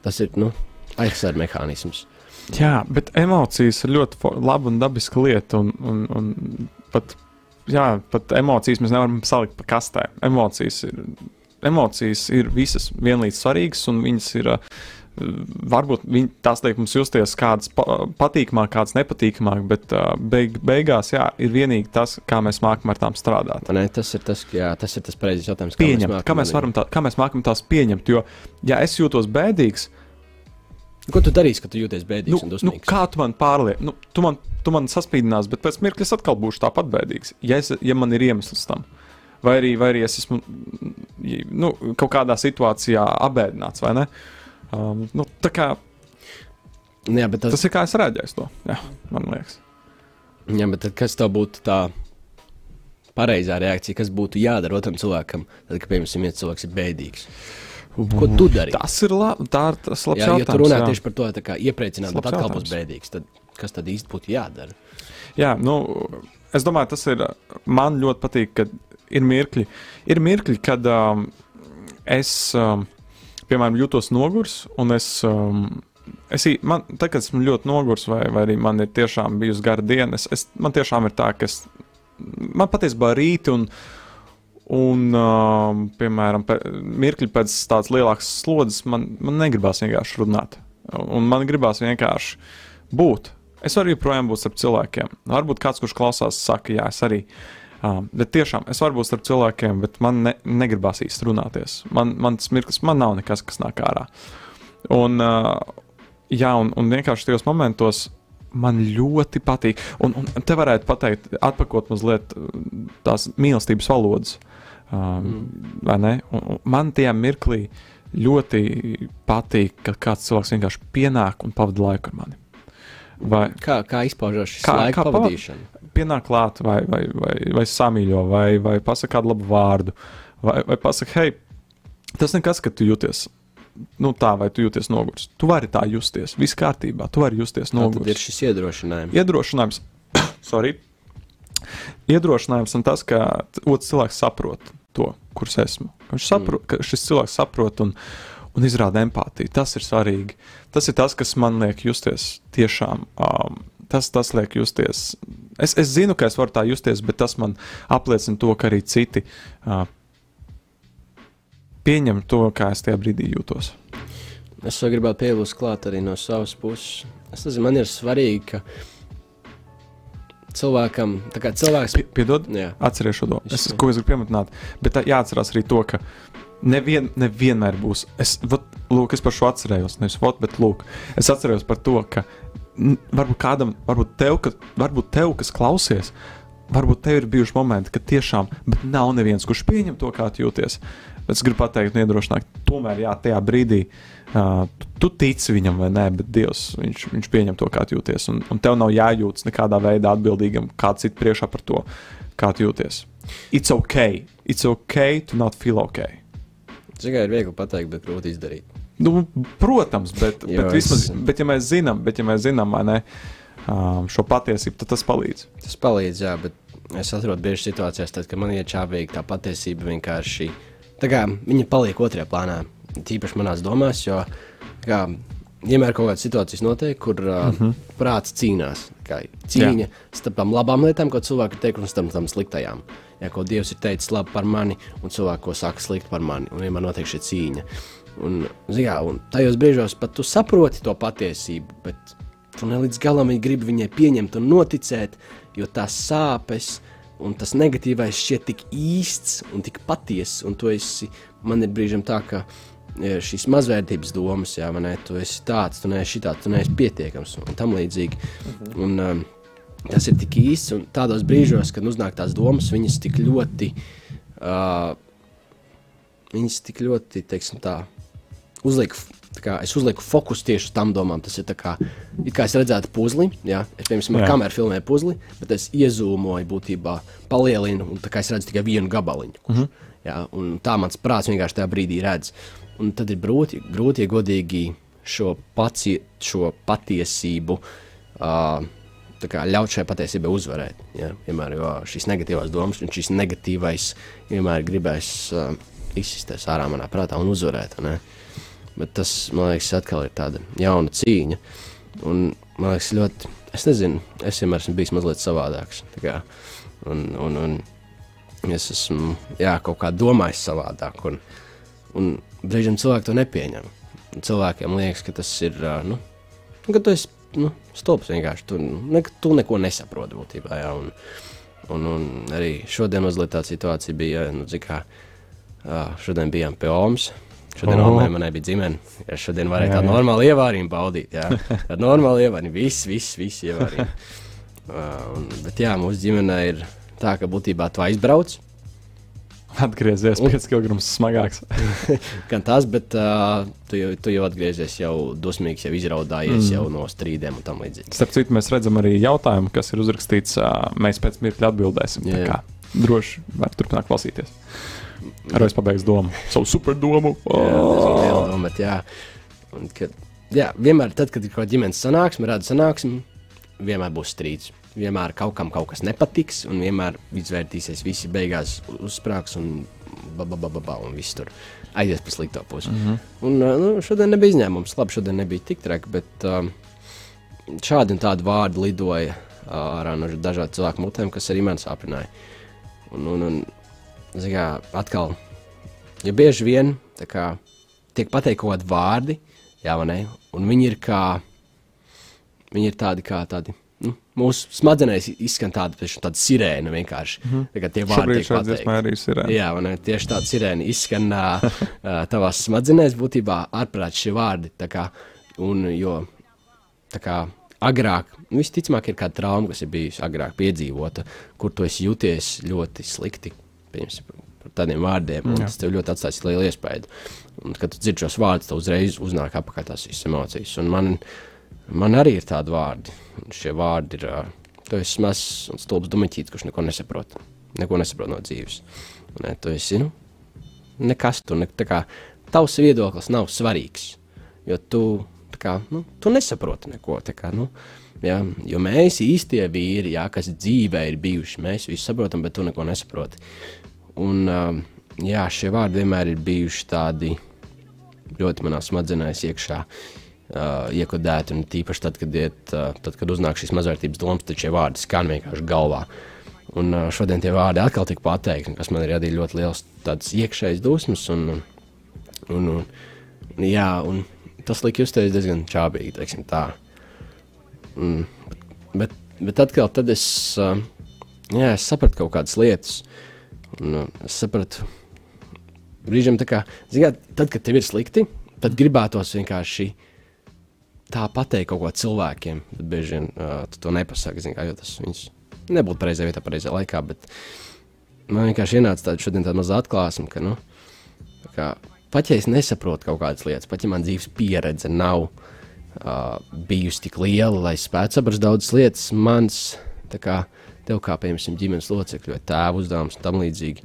tas ir nu, aizsardz mehānisms. Jā, bet emocijas ir ļoti laba un dabiska lieta. Un, un, un pat, jā, pat emocijas mēs nevaram salikt pa kastē. Emocijas ir, emocijas ir visas vienlīdz svarīgas, un viņas ir uh, varbūt viņi, tās liek mums justies kādas pa, patīkamāk, kādas nepatīkamāk, bet uh, beig, beigās jā, ir vienīgi tas, kā mēs mākam ar tām strādāt. Ne, tas ir tas, jā, tas ir tas pareizais jautājums. kā Pieņemt, mākam kā mēs, tā, kā mēs mākam tās pieņemt. Jo, ja es jūtos bēdīgs, Ko tu darīsi, kad tu jūties bēdīgs nu, un nu, dusmīgs? kā tu man pārliec, nu, tu man, tu man saspīdinās, bet pēc mirkļa es atkal būšu tāpat bēdīgs, ja, es, ja man ir iemesls tam. Vai arī, vai arī es esmu nu, kaut kādā situācijā abēdināts, vai ne? Um, nu, tā kā, Jā, bet tas, tas ir kā es uz to. Jā, man liekas. jā, bet tad kas tev būtu tā pareizā reakcija, kas būtu jādara otram cilvēkam, tad, kad, piemēram, viens cilvēks ir bēdīgs? Ko tu dari? Tas ir labi. Tā ir tas labs Jā, ja tu jautājums. runā jā. tieši par to, tā kā iepriecināt, labs atkal būs jautājums. bēdīgs, tad kas tad īsti būtu jādara? Jā, nu, es domāju, tas ir. Man ļoti patīk, ka ir mirkļi, ir mirkļi kad um, es, um, piemēram, jūtos nogurs, un es. Um, Es, man, tā, kad esmu ļoti nogurs, vai, vai arī man ir tiešām bijusi gara diena, es, es, man tiešām ir tā, ka es, man patiesībā rīti un, un um, piemēram, pe, mirkļi pēc tādas lielākas slodzes, man, man negribās vienkārši runāt. Un man gribās vienkārši būt. Es varu joprojām būt starp cilvēkiem. Varbūt kāds, kurš klausās, saka, jā, es arī. Um, bet tiešām es varu būt starp cilvēkiem, bet man ne, negribās īsti runāties. Man, man tas mirklis, man nav nekas, kas nāk ārā. Un, uh, jā, un, un vienkārši tajos momentos man ļoti patīk. Un, un te varētu pateikt, atpakot mazliet tās mīlestības valodas. Um, mm. vai ne? Un, un man tajā mirklī ļoti patīk, ka kāds cilvēks vienkārši pienāk un pavada laiku ar mani. Vai Kā, kā izpaužās šis Kā- laika kā pava- pavadīšana? Pienāk klāt, vai, vai, vai, vai samīļo, vai, vai pasakā kādu labu vārdu, vai, vai pasakā, hei, tas nekas, ka tu jūties. Nu, tā, vai tu jūties nogurs. Tu vari tā justies. Viss kārtībā. Tu vari justies Tā tad ir šis iedrošinājums. Iedrošinājums, [COUGHS] sorry. Iedrošinājums un tas, ka otrs cilvēks saprot to, kurš esmu. Viņš saprot, ka šis cilvēks saprot un, un izrāda empātiju. Tas ir svarīgi. Tas ir tas, kas man liek justies tiešām. Um, tas, tas liek justies. Es, es zinu, ka es varu tā justies, bet tas man apliecina to, ka arī citi uh, pieņem to, kā es tajā brīdī jūtos. Es vēl gribētu piebilst klāt arī no savas puses. Es nezinu, man ir svarīgi, ka cilvēkam, tā kā cilvēks, Pie- Piedod, jā, Atcerieties šo to. Es, ko es gribu pieminēt, bet tā jāatcerās arī to, ka nevien, nevienmēr būs. Es, vat, lūk, es par šo atcerējos, nevis vot, bet lūk, es atceros par to, ka varbūt kādam, varbūt tev, ka, varbūt tev kas klausies, varbūt tev ir bijuši momenti, kad tiešām bet nav neviens, kurš pieņem to, kā jūties. Es gribu pateikt, un iedrošināt, tomēr, jā, tajā brīdī uh, tu, tici viņam vai nē, bet Dievs, viņš, viņš pieņem to, kā jūties. Un, un tev nav jājūtas nekādā veidā atbildīgam kāds cits priekšā par to, kā jūties. It's ok, it's ok to not feel ok. tikai ir viegli pateikt, bet grūti izdarīt. Nu, protams, bet, Jo bet, vismaz, es- bet, ja mēs zinām, bet, ja mēs zinām ne, šo patiesību, tad tas palīdz. Tas palīdz, jā, bet es atrodu bieži situācijās, tad, kad man ir čābīgi tā patiesība vienkārši. Tā kā viņa paliek otrajā plānā, tīpaši manās domās, jo kā, vienmēr kaut kādas situācijas notiek, kur uh, mm -hmm. prāts cīnās. Kā, cīņa starp tām labām lietām, ko cilvēki ir teikuši, un starp tām sliktajām. Ja ko Dievs ir teicis labi par mani, un cilvēku, ko saka slikti par mani, un vienmēr notiek šī cīņa. Un, kā, un tajos brīžos pat tu saproti to patiesību, bet tu ne līdz galam gribi viņai pieņemt un noticēt, jo tās sāpes un tas negatīvais šķiet tik īsts un tik patiess. Un tu esi, man ir brīžiem tā, ka šīs mazvērtības domas, jā, ne, tu esi tāds, tu neesi šitāds, tu neesi pietiekams un tam līdzīgi. Un, um, tas ir tik īsts un tādos brīžos, kad uznāk tās domas, viņas tik ļoti. Uh, Viņas tik ļoti, teiksim, tā, uzliek, tā kā, es uzlieku fokusu tieši uz tām domām. Tas ir kā, kā es redzētu puzli, jā, es piemēram, Jā. ar kameru filmēju puzli, bet es iezūmoju būtībā, palielinu, un tā kā es redzu tikai vienu gabaliņu. Uh -huh. jā, un tā mans prāts vienkārši tajā brīdī redz. Un tad ir grūti, grūti ja godīgi šo, paci, šo patiesību. Uh, kā ļaut šai patiesībai uzvarēt. Ja? Vienmēr jo šīs negatīvās domas un šis negatīvais vienmēr gribēs uh, izsisties ārā manā prātā un uzvarēt. ne? Bet tas, man liekas, atkal ir tāda jauna cīņa. Un, man liekas, ļoti, es nezinu, es vienmēr esmu bijis mazliet savādāks. kā, Un, un, un es esmu jā, kaut kā domājis savādāk. Un, un brīžiem cilvēki to nepieņem. Cilvēkiem liekas, ka tas ir. Nu, ka tu esi nu, stulbs vienkārši. Tu, ne, tu neko nesaproti būtībā. Jā, un, un, un arī šodien mazliet tā situācija bija. Nu, kā, šodien bijām pie Omas. Šodien oh. manai bija ģimene. Ja šodien varēja tādu normālu ievārījumu baudīt. Jā, tādu normālu ievārījumu. Viss, viss, viss ievārījumu. uh, [LAUGHS] un- bet jā, mūsu ģimenē ir tā, ka būtībā tu aizbrauc. Atgriezies 5 kg smagāks. [LAUGHS] Gan tas, bet uh, tu, jau, tu jau atgriezies jau dusmīgs, jau izraudājies mm. jau no strīdiem un tam līdzīgi. Starp citu, mēs redzam arī jautājumu, kas ir uzrakstīts. ā, Mēs pēc mirkļa atbildēsim. Jā. kā Droši var turpināt klausīties. Ar es pabeigšu domu. Savu super domu. Jā, bet jā. Un, kad, jā, vienmēr, tad, kad ir kaut kāda ģimenes sanāksme, rada sanāksme, vienmēr būs strīds. Vienmēr kaut kam kaut kas nepatiks, un vienmēr izvērtīsies visi beigās uzsprāgs un ba, ba, ba, ba, ba, un viss tur aizies pa slikto pusi. Mm -hmm. Un ā, nu, šodien nebija izņēmums. Labi, šodien nebija tik traki, bet um, šādi un tādi vārdi lidoja ā, ārā no dažādiem cilvēku mutēm, kas arī man sāpināja. Un, un, un kā, atkal, ja bieži vien kā, tiek kādi vārdi, jā, vai ne? Un viņi ir kā, viņi ir tādi kā tādi. Nu, mūsu smadzenēs izskan tāda, tāda sirēna vienkārši. Mm -hmm. Tie vārdi pateikti. dziesma arī ir. ā. Jā, man tieši tāda sirēna izskan uh, tavās smadzenēs, būtībā ārprāt šie vārdi. Kā, un, jo kā agrāk, nu, visticamāk, ir kāda trauma, kas ir bijusi agrāk piedzīvota, kur tu jūties ļoti slikti. Piemēram, par tādiem vārdiem, tas tev ļoti atstājis lielu iespēju. Un, kad tu dzirdi šos vārdus, tev uzreiz uznāk apakā tās emocijas. Un man, man arī ir tādi vārdi. Šie vārdi ir, ā, tu esi mazs un stulbs dumiķītis, kurš neko nesaprot. Neko nesaprot no dzīves. Ā, tu esi, nu, nekas tur, ne, tā kā tavs viedoklis nav svarīgs, jo tu, tā kā, nu, tu nesaproti neko. tā Kā, nu, ja, jo mēs īstie vīri, jā, kas dzīvē ir bijuši, mēs visi saprotam, bet tu neko nesaproti. Un, jā, šie vārdi vienmēr ir bijuši tādi ļoti manā smadzenēs iekšā. Uh, iekodēti, un tīpaši tad, kad, iet, uh, tad, kad uznāk šīs mazvērtības domas, tad šie vārdi skan vienkārši galvā. Un uh, šodien tie vārdi atkal tika pateikti, kas man ir radījis ļoti liels tāds iekšējs dusmas. Un, un, un, jā, un tas lika justies diezgan čābīgi, teiksim tā. Un, bet, bet atkal tad es, uh, jā, es sapratu kaut kādas lietas. Un, uh, es sapratu, brīžiem tā kā, zināt, tad, kad tev ir slikti, tad gribētos vienkārši tā pateikt kaut ko cilvēkiem. Bet bieži vien uh, tu to nepasaki, kā, jo tas viņus nebūtu pareizajā vietā, pareizajā laikā. Bet man vienkārši ienāca tāda, šodien tāda maza atklāsme, ka, nu, kā, pat ja es nesaprotu kaut kādas lietas, pat ja man dzīves pieredze nav uh, bijusi tik liela, lai spētu saprast daudzas lietas, mans, tā kā tev kā, piemēram, ģimenes locekļu vai tēva uzdevums un tam līdzīgi,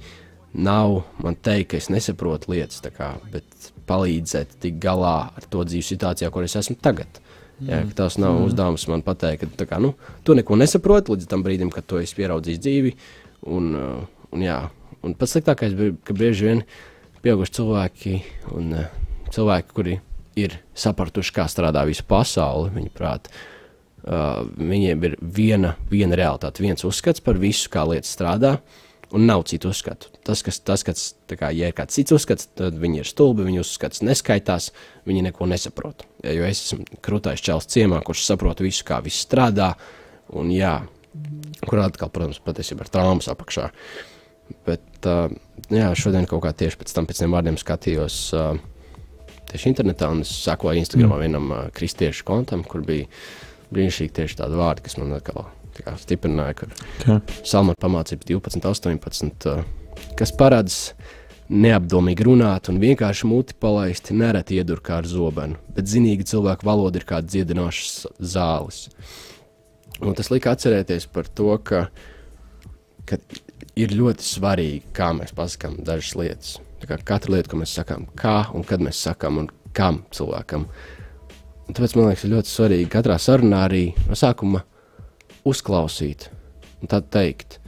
nav man teikt, ka es nesaprotu lietas, kā, bet palīdzēt tikt galā ar to dzīves situācijā, kur es esmu tagad. Jā, ka tas nav mm. uzdevums man pateikt, ka kā, nu, tu neko nesaproti līdz tam brīdim, kad tu esi pieraudzījis dzīvi. Un, uh, un, jā, un pats sliktākais bija, ka bieži vien pieauguši cilvēki un uh, cilvēki, kuri ir sapratuši, kā strādā visa pasaule, viņi prāt, uh, viņiem ir viena, viena realitāte, viens uzskats par visu, kā lietas strādā. Un nav citu uzskatu. Tas, kas, tas kas, kā, ja ir kāds cits uzskats, tad viņi ir stulbi, viņu uzskats neskaitās, viņi neko nesaprot. Ja, jo es esmu krūtais čels ciemā, kurš saprot visu, kā viss strādā, un jā, kur atkal, protams, patiesībā ir traumas apakšā. Bet uh, jā, šodien kaut kā tieši pēc tam, pēc tiem vārdiem skatījos uh, tieši internetā, un es sekoju Instagramā vienam uh, kristiešu kontam, kur bija brīnišķīgi tieši tādi vārdi, kas man atkal kā stiprināja, ka Okay. Salmāna pamācība 12, 18, uh, kas paredz neapdomīgi runāt un vienkārši muti palaist, nereti iedur kā ar zobenu, bet zinīgi cilvēku valoda ir kā dziedinošas zāles. Un tas lika atcerēties par to, ka, ka ir ļoti svarīgi, kā mēs pasakām dažas lietas. Kā Katra lieta, ko mēs sakām, kā un kad mēs sakām un kam cilvēkam. Un tāpēc man liekas, ļoti svarīgi katrā sarunā arī no sākuma uzklausīt un tad teikt.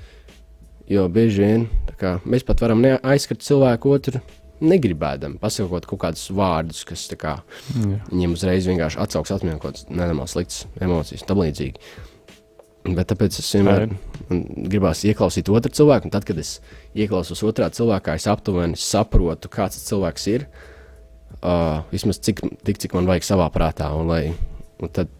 Jo bieži vien kā, mēs pat varam aizskart cilvēku otru negribēdami, pasakot kaut kādus vārdus, kas kā, Jā. viņiem uzreiz vienkārši atsauks atmiņā kaut kādas nenormālas sliktas emocijas un tam līdzīgi. Bet tāpēc es vienmēr gribās ieklausīt otru cilvēku, un tad, kad es ieklausos otrā cilvēkā, es aptuveni saprotu, kāds tas cilvēks ir. uh, vismaz cik, tik, cik man vajag savā prātā. Un, lai, un tad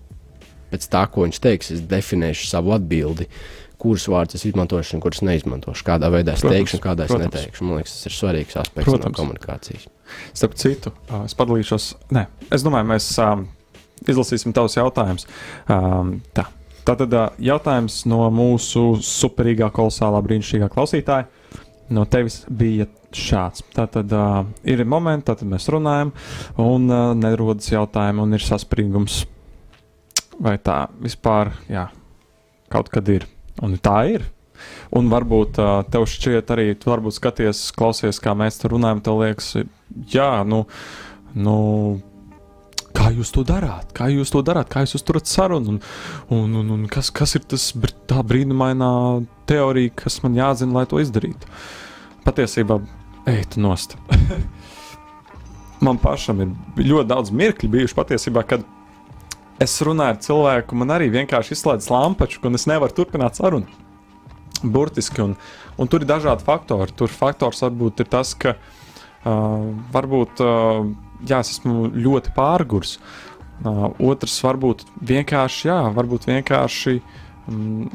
pēc tā, ko viņš teiks, es definēšu savu atbildi. Kurus vārdus es izmantošu, un kurus neizmantošu. Kādā veidā es Protams, teikšu, un kādā es protams. neteikšu. Man liekas, tas ir svarīgs aspekts Protams. no komunikācijas. Starp citu, es padalīšos. Nē, es domāju, mēs um, izlasīsim tavus jautājumus. Um, tā. Tātad jautājums no mūsu superīgā, kolosālā, brīnišķīgā klausītāja. No tevis bija šāds. Tātad uh, ir momenti, tad mēs runājam, un uh, nerodas jautājumi, un ir saspringums. Vai tā vispār jā, kaut kad ir? Un tā ir. Un varbūt uh, tev šķiet arī, tu varbūt skaties, klausies, kā mēs tur runājam, tev liekas, jā, nu, nu kā jūs to darāt, kā jūs to darāt, kā jūs uzturat sarunu, un, un, un, un kas, kas ir tas, tā brīnumainā teorija, kas man jāzina, lai to izdarītu. Patiesībā, ejt nost. [LAUGHS] man pašam ir ļoti daudz mirkļu bijuši patiesībā, kad es runāju ar cilvēku, man arī vienkārši izslēdz lampaču, un es nevaru turpināt sarunu. Burtiski, un, un tur ir dažādi faktori. Tur faktors varbūt ir tas, ka uh, varbūt uh, jā, es esmu ļoti pārgurs. Uh, otrs varbūt vienkārši, jā, varbūt vienkārši um,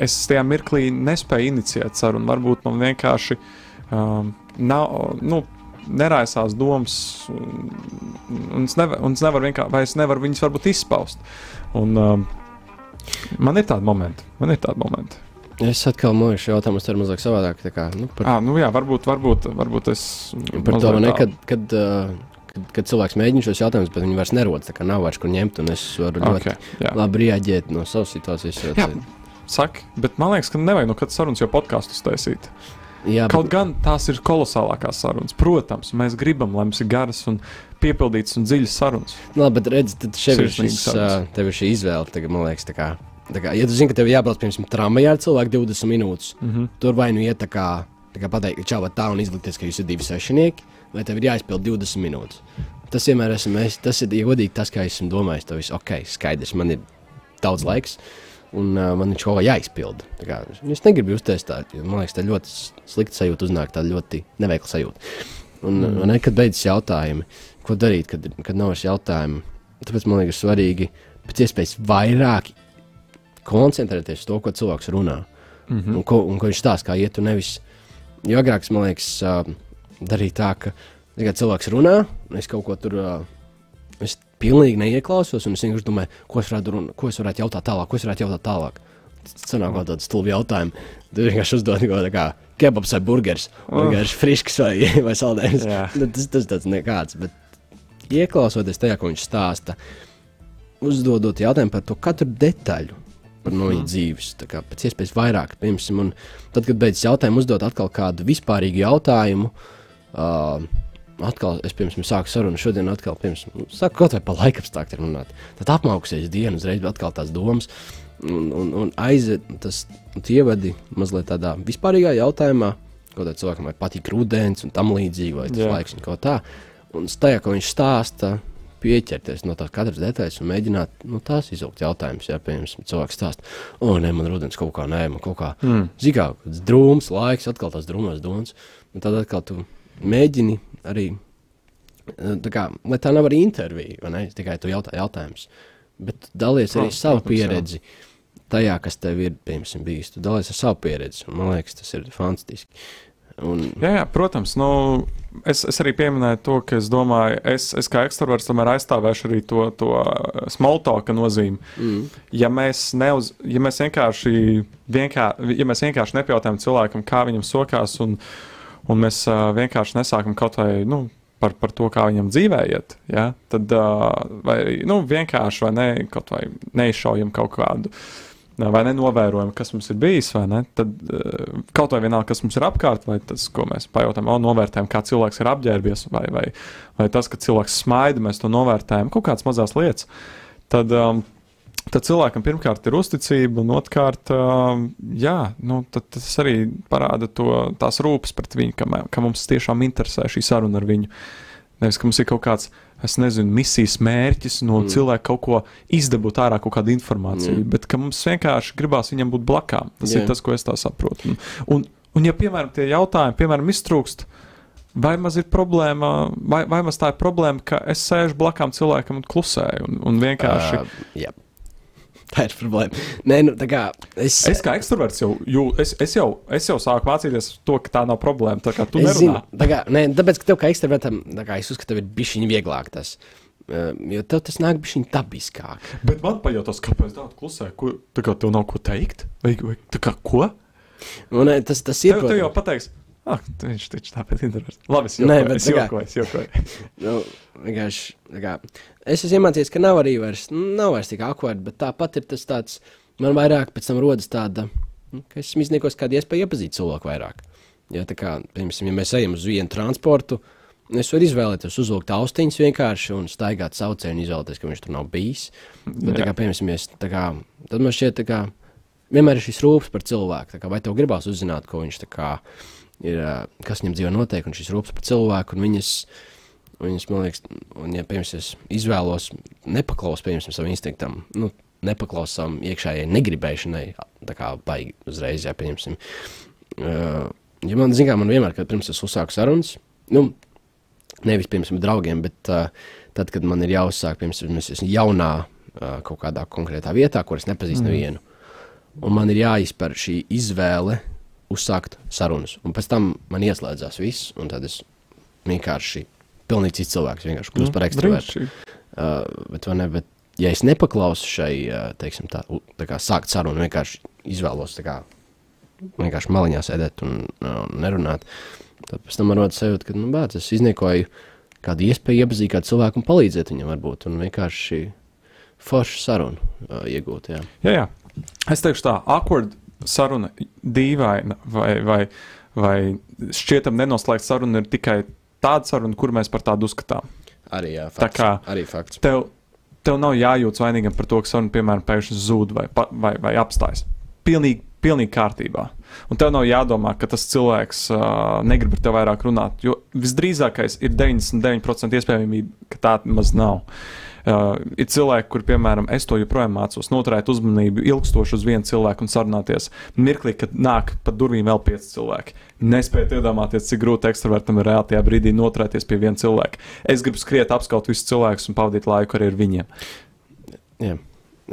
es tajā mirklī nespēju inicijēt sarunu. Varbūt man vienkārši um, nav, nu, neraisās domas, un, es nevar, nevaru vienkārši, vai es nevaru viņas varbūt izpaust. Un, um, man ir tādi momenti, man ir tādi momenti. Es atkal mūžu jautājumu uztveru mazliet savādāk. tā Kā, nu, par Ah, nu jā, varbūt, varbūt, varbūt es. par to, mazliet ne, tā- kad, kad, kad, kad cilvēks mēģina šos jautājumus, bet viņi vairs nerodas. tā kā Nav vairs kur ņemt, un es varu ļoti Okay, jā. labi reaģēt no savas situācijas. Jā, Saki, bet man liekas, ka nevajag no kādas sarunas jau podkāstu taisīt. Jā Kaut bet, gan tās ir kolosālākās sarunas. Protams, mēs gribam, lai mums ir garas un piepildītas un dziļas sarunas. labi, bet redz, tad šeit ir, šis, tev ir šī izvēle. Tagad, man liekas, tā kā, tā kā, ja tu zini, ka tev jābrauc piemēram tramvajā ar cilvēku 20 minūtes, Mm -hmm. tur vai nu iet tā kā, tā kā pateikt, čau, tā un izlikties, ka jūs esat divi sešnieki, vai tev ir jāizpild 20 minūtes. Tas vienmēr esmu es. Tas ir godīgi tas, kā esmu domājis. Tas viss ok, skaidrs, man ir daudz laiks. Un uh, man viņš kaut kā jāizpilda. Kā, es negribu justies tā, jo man liekas, tā ļoti slikta sajūta uznāk, tā ļoti neveikla sajūta. Un, Mm. un nekad beidzas jautājumi, ko darīt, kad, kad nav vairs jautājumu. Tāpēc man liekas, svarīgi pēc iespējas vairāk koncentrēties uz to, ko cilvēks runā. Mm Un, ko, un ko viņš stāsta, kā iet, nevis. Jo agrāk, man liekas, uh, darīja tā, ka tagad cilvēks runā, un es kaut ko tur. Uh, es pilnīgi neieklausos, un es vienkārši domāju, ko es varētu, runa, ko es varētu jautāt tālāk, ko es varētu jautāt tālāk. Sanāk kaut kāds stulbi jautājums. Tu vienkārši uzdod kaut kā kebabs vai burgeris, vai vienkārši frisks vai, [LAUGHS] vai saldējums. Nu, Tas, tas tāds nekāds, bet ieklausoties tajā, ko viņš stāsta, uzdodot jautājumu par to katru detaļu. Par no viņa dzīves, tā kā pēc iespējas vairāk. Piemēram, tad, kad beidzas jautājumu, uzdot atkal kādu vispārīgu jautājumu, uh, atkal es pirms sāku sarunu, šodien atkal, pirms, nu, sāku kaut vai par laikapstākļiem runāt. Tad apmauksies dienu, uzreiz atkal tās domas, un, un, un aiziet, tas ievadi mazliet tādā vispārīgā jautājumā, ko tad cilvēkam patīk rudens un tam līdzīgi, vai tas Jā. laiks un kaut tā. Un tajā, ko viņš stāsta, pieķerties no tās katras detaļas un mēģināt no tās izaugt jautājumus. Jā, piemēram, cilvēks stāsta, o, nē, man rudens kaut kā, nē, man kaut kā, Mm. zigā, drūms, laiks, atkal tās drūmās domas. Un tad atkal tu mēģini arī, eh, tā kā, lai tā nav arī intervija, vai ne, tikai tu jautā jautājumus, bet dalies arī Protams, savu pieredzi. Tajā, kas tev ir, piemēram, bijis. Tu dalies ar savu pieredzi. un Man liekas, tas ir fantastiski. Un, Jā, jā, protams. Nu, es, es arī pieminēju to, ka es domāju, es, es kā ekstraverts tomēr aizstāvēšu arī to, to smoltoka nozīmi. mm, Ja mēs, neuz, ja mēs vienkārši, vienkār, ja mēs vienkārši nepajautājam cilvēkam, kā viņam sokās, un, un mēs uh, vienkārši nesākam kaut vai nu, par, par to, kā viņam dzīvē iet, ja? tad uh, vai, nu, vienkārši vai ne, kaut vai neizšaujam kaut kādu. Vai nenovērojam, kas mums ir bijis, vai ne? Tad uh, kaut vai vienalga, kas mums ir apkārt, vai tas, ko mēs pajautām, o, novērtējam, kā cilvēks ir apģērbies, vai, vai, vai tas, ka cilvēks smaida, mēs to novērtējam, kaut kādas mazas lietas. Tad, um, tad cilvēkam pirmkārt ir uzticība, un otrkārt, jā, nu, tas arī parāda to, tās rūpes pret viņu, ka, mē- ka mums tiešām interesē šī saruna ar viņu. Nevis, ka mums ir kaut kāds, es nezinu, misijas mērķis no mm. Cilvēka kaut ko izdabūt ārā, kaut kādu informāciju, mm. Bet ka mums vienkārši gribās viņam būt blakām. Tas yeah. Ir tas, ko es tā saprotu. Un, un, un ja, piemēram, tie jautājumi, piemēram, iztrūkst, vai maz ir problēma, vai, vai maz tā ir problēma, ka es sēžu blakām cilvēkam un klusēju un, un vienkārši. Uh, jā. Tā ir problēma. Nē, nu, tā kā es, Es kā ekstraverts jau, jū, es, es, jau, es jau sāku mācīties to, ka tā nav problēma. Tā kā tu es zinu, nerunā. tā kā, nē, tāpēc, ka tev kā ekstravertam, tā kā es uzskatu, tev ir viņa vieglāk tas. Uh, jo tev tas nāk viņa dabiskāk. Bet man pajautās, kāpēc tā klusē, ko, tā kā tev nav ko teikt? Vai, vai tā kā ko? Un, nē, tas, tas ir. Tev, tev jau pateiks, ah, viņš taču tāpēc interesē. Labi, es Nē, jokoju, bet es jokoju, es jokoju. [LAUGHS] Nu, vienkārši, kā, es esmu iemācījies, ka nav arī vairs, nu, nav vairs tik aktuāli, bet tāpat ir tas tāds, man vairāk pēc tam rodas tāda, nu, ka esmu izniekos kādu iespēju iepazīt cilvēku vairāk. Ja, tā kā, piemēram, ja mēs ejam uz vienu transportu, es varu izvēlēties uzvilkt austiņas vienkārši un staigāt saucienu, izvēlēties, ka viņš tur nav bijis. Bet, tā kā, piemēram, es, tā kā, tad man šķiet, kā, vienmēr ir šis rūpes par cilvēku. Kā, vai tev gribās uzzināt, ko viņš tā kā ir, kas viņam dzīvē notiek, un šis rūpes par cilvēku, un viņas, viņas man liekas, un, ja, piemēram, es izvēlos nepaklausīt, piemēram, savam instinktam, nu, nepaklausīt savam iekšējai negribēšanai, tā kā baigi uzreiz, ja, pieņemsim. Uh, ja man, zin kā, man vienmēr, kad pirms es uzsāku sarunas, nu, nevis pirms draugiem, bet uh, tad, kad man ir jāuzsāk, piemēram, es esmu jaunā uh, kaut kādā konkrētā vietā, kur es nepazīstu mm. nevienu. Un man ir jāizpēr šī izvēle uzsākt sarunas. Un pēc tam man ieslēdzās viss, un tad es vienkārši pilnīgi cits cilvēks, vienkārši kļūst par ekstravertu. Brīnišķīgi. Uh, bet, ne, bet, ja es nepaklausu šai, uh, teiksim, tā, tā kā sākt sarunu, vienkārši izvēlos tā kā vienkārši maliņā sēdēt un uh, nerunāt, tad pēc tam man rodas sajūta, ka, nu, bāc, es izniekoju kādu iespēju iepazīt kādu cilvēku un palīdzēt viņam varbūt, un vienkārši foršu sarunu uh, iegūt, jā. Jā, jā. Es teikšu tā, awkward saruna, dīvaina vai, vai, vai šķietam nenoslēgta saruna ir tikai tāda saruna, kur mēs par tādu uzskatām. Arī, jā, Tā fakts. kā- Arī fakts. Tev, tev nav jājūtas vainīgam par to, ka saruna, piemēram, pēkšņi zūd vai, vai, vai apstājas. Pilnīgi, pilnīgi kārtībā. Un tev nav jādomā, ka tas cilvēks uh, negrib ar tevi vairāk runāt. Jo visdrīzākais ir 99% iespējamība, ka tā maz nav. Uh, ir cilvēki, kur, piemēram, es to joprojām mācos, noturēt uzmanību ilgstoši uz vienu cilvēku un sarunāties. Mirklī, kad nāk pa durvīm vēl pieci cilvēki. Nespējat iedomāties, cik grūti ekstravertam ir reāli tajā brīdī noturēties pie viena cilvēka. Es gribu skriet, apskaut visus cilvēkus un pavadīt laiku arī ar viņiem. Jā.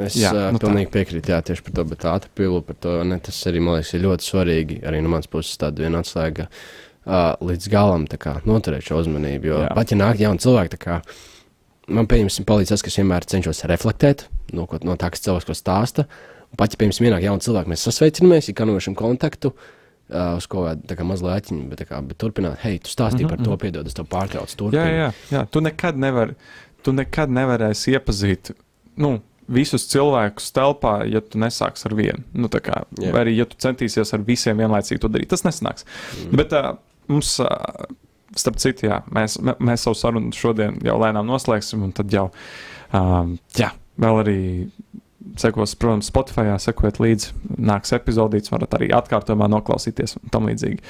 Es Jā, uh, nu nu tā. pilnīgi piekrītu jā, tieši par to, bet ātri pilu par to. Ne, tas arī man liekas, ir ļoti svarīgi. Arī no manas puses tāda viena atslēga uh, līdz galam tā kā, noturēt šo uzmanību. Jo Jā. pat ja nāk jauni cilvēki, tā kā, man pieņemsim palīdz tas, ka es vienmēr cenšos reflektēt no, no tā, kas cilvēks ko stāsta. Un pat ja pieņemsim ienāk jauni cilvēki, mēs sasveicinamies, ir kanojam kontaktu. Uh, uz ko tā kā mazliet āķiņa, bet, kā, bet turpināt, hei, tu stāstīji mm -hmm. par to, piedod, es tev pārtraucu. Jā, turpini. jā, jā. Tu nekad, nevar, tu nekad nevarēsi iepazīt nu, visus cilvēkus telpā, ja tu nesāksi ar vienu. Nu, tā kā, Jā. vai arī, ja tu centīsies ar visiem vienlaicīgi to darīt, tas nesanāks. Mm. Bet uh, mums, uh, starp citu, jā, mēs, mē- mēs savu sarunu šodien jau lēnām noslēgsim, un tad jau, um, jā, vēl arī. Sekos, protams, Spotify, sekojiet līdzi, nāks epizodīts, varat arī atkārtojumā noklausīties un tam līdzīgi.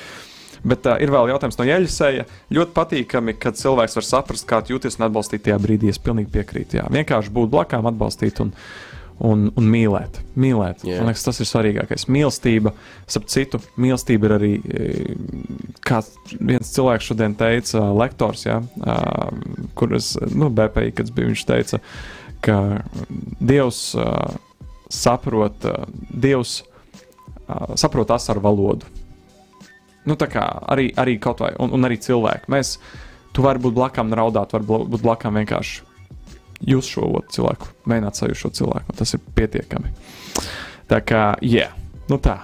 Bet uh, ir vēl jautājums no Jeļasēja. Ļoti patīkami, kad cilvēks var saprast, kā jūties un atbalstīt tajā brīdī. Es pilnīgi piekrītu. Jā. Vienkārši būt blakām, atbalstīt un, un, un mīlēt. mīlēt. Jā. Man liekas, tas ir svarīgākais. Mīlestība, ap citu, mīlestība ir arī, e, kā viens cilvēks šodien teica, lektors, ja, kuras, nu, BPI, kad bija, viņš teica, ka Dievs ā, saprot, Dievs saprot asaru valodu. Nu, tā kā arī, arī kaut vai, un, un arī cilvēki. Mēs, tu vari būt blakām raudāt, var būt blakām vienkārši jūs šo cilvēku, mēģināt sajust šo cilvēku, tas ir pietiekami. Tā kā, jā, yeah, nu tā.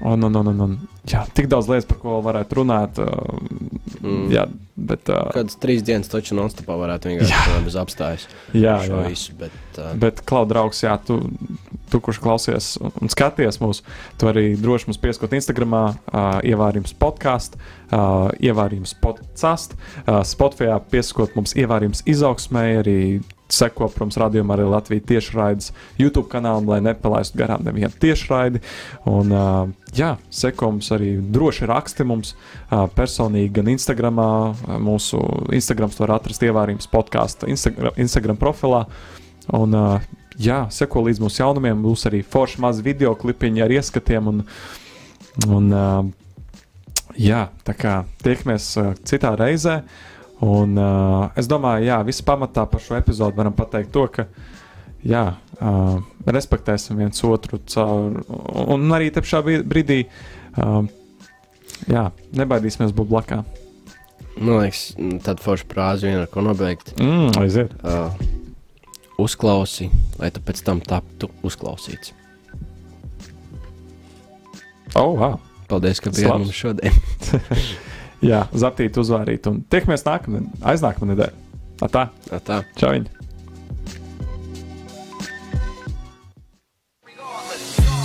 Un, un, un, un, un, jā, tik daudz lietas, par ko varētu runāt. Uh, mm. Jā, bet. Uh, Kādas trīs dienas taču non-stopā varētu vienkārši bez apstājas. jā, jā. visu. Bet, uh, Bet, Klauds, draugs, jā, tu, tu kurš klausies un, skaties mūsu, tu arī droši mums pieskot Instagram, uh, ievārījums podkāstu, uh, ievārījums podkāstu, uh, Spotify pieskot mums ievārījums izaugsmē, arī seko, protams, radījumā arī Latvijas tiešraides YouTube kanālam, lai nepalaistu garām nevienu tiešraidi. Un, uh, jā, seko mums arī droši raksti mums uh, personīgi gan Instagram, uh, mūsu Instagram var atrast ievārījums podkāstu Instagram, Instagram profilā. Un, uh, jā, seko līdz mūsu jaunumiem. Būs arī forši mazi video klipiņi ar ieskatiem. Un, un, uh, Jā, tā kā tiekamies uh, citā reizē. Un, uh, es domāju, jā, viss pamatā par šo epizodu varam pateikt to, ka jā, uh, respektēsim viens otru caur, un arī te šā brīdī uh, jā, nebaidīsimies būt blakām. Man liekas, tad forši frāzi vien ar ko nobeigt. Mm, aiziet. Uh, uzklausi, lai tu pēc tam taptu uzklausīts. Oh, wow. Paldies, ka bijāt mums šodien. [LAUGHS] Jā, zaptīt, uzvārīt. Un tiekamies nākamā, aiznākamā nedēļa. Tā. Tā. Čau! Viņi.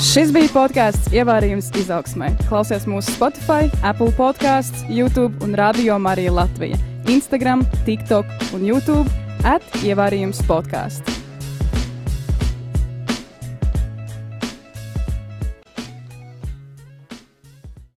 Šis bija podkāsts Ievārījums izaugsmē. Klausies mūsu Spotify, Apple podkāsts, YouTube un Radio Marija Latvija, Instagram, TikTok un YouTube at Ievārījums podkāsts.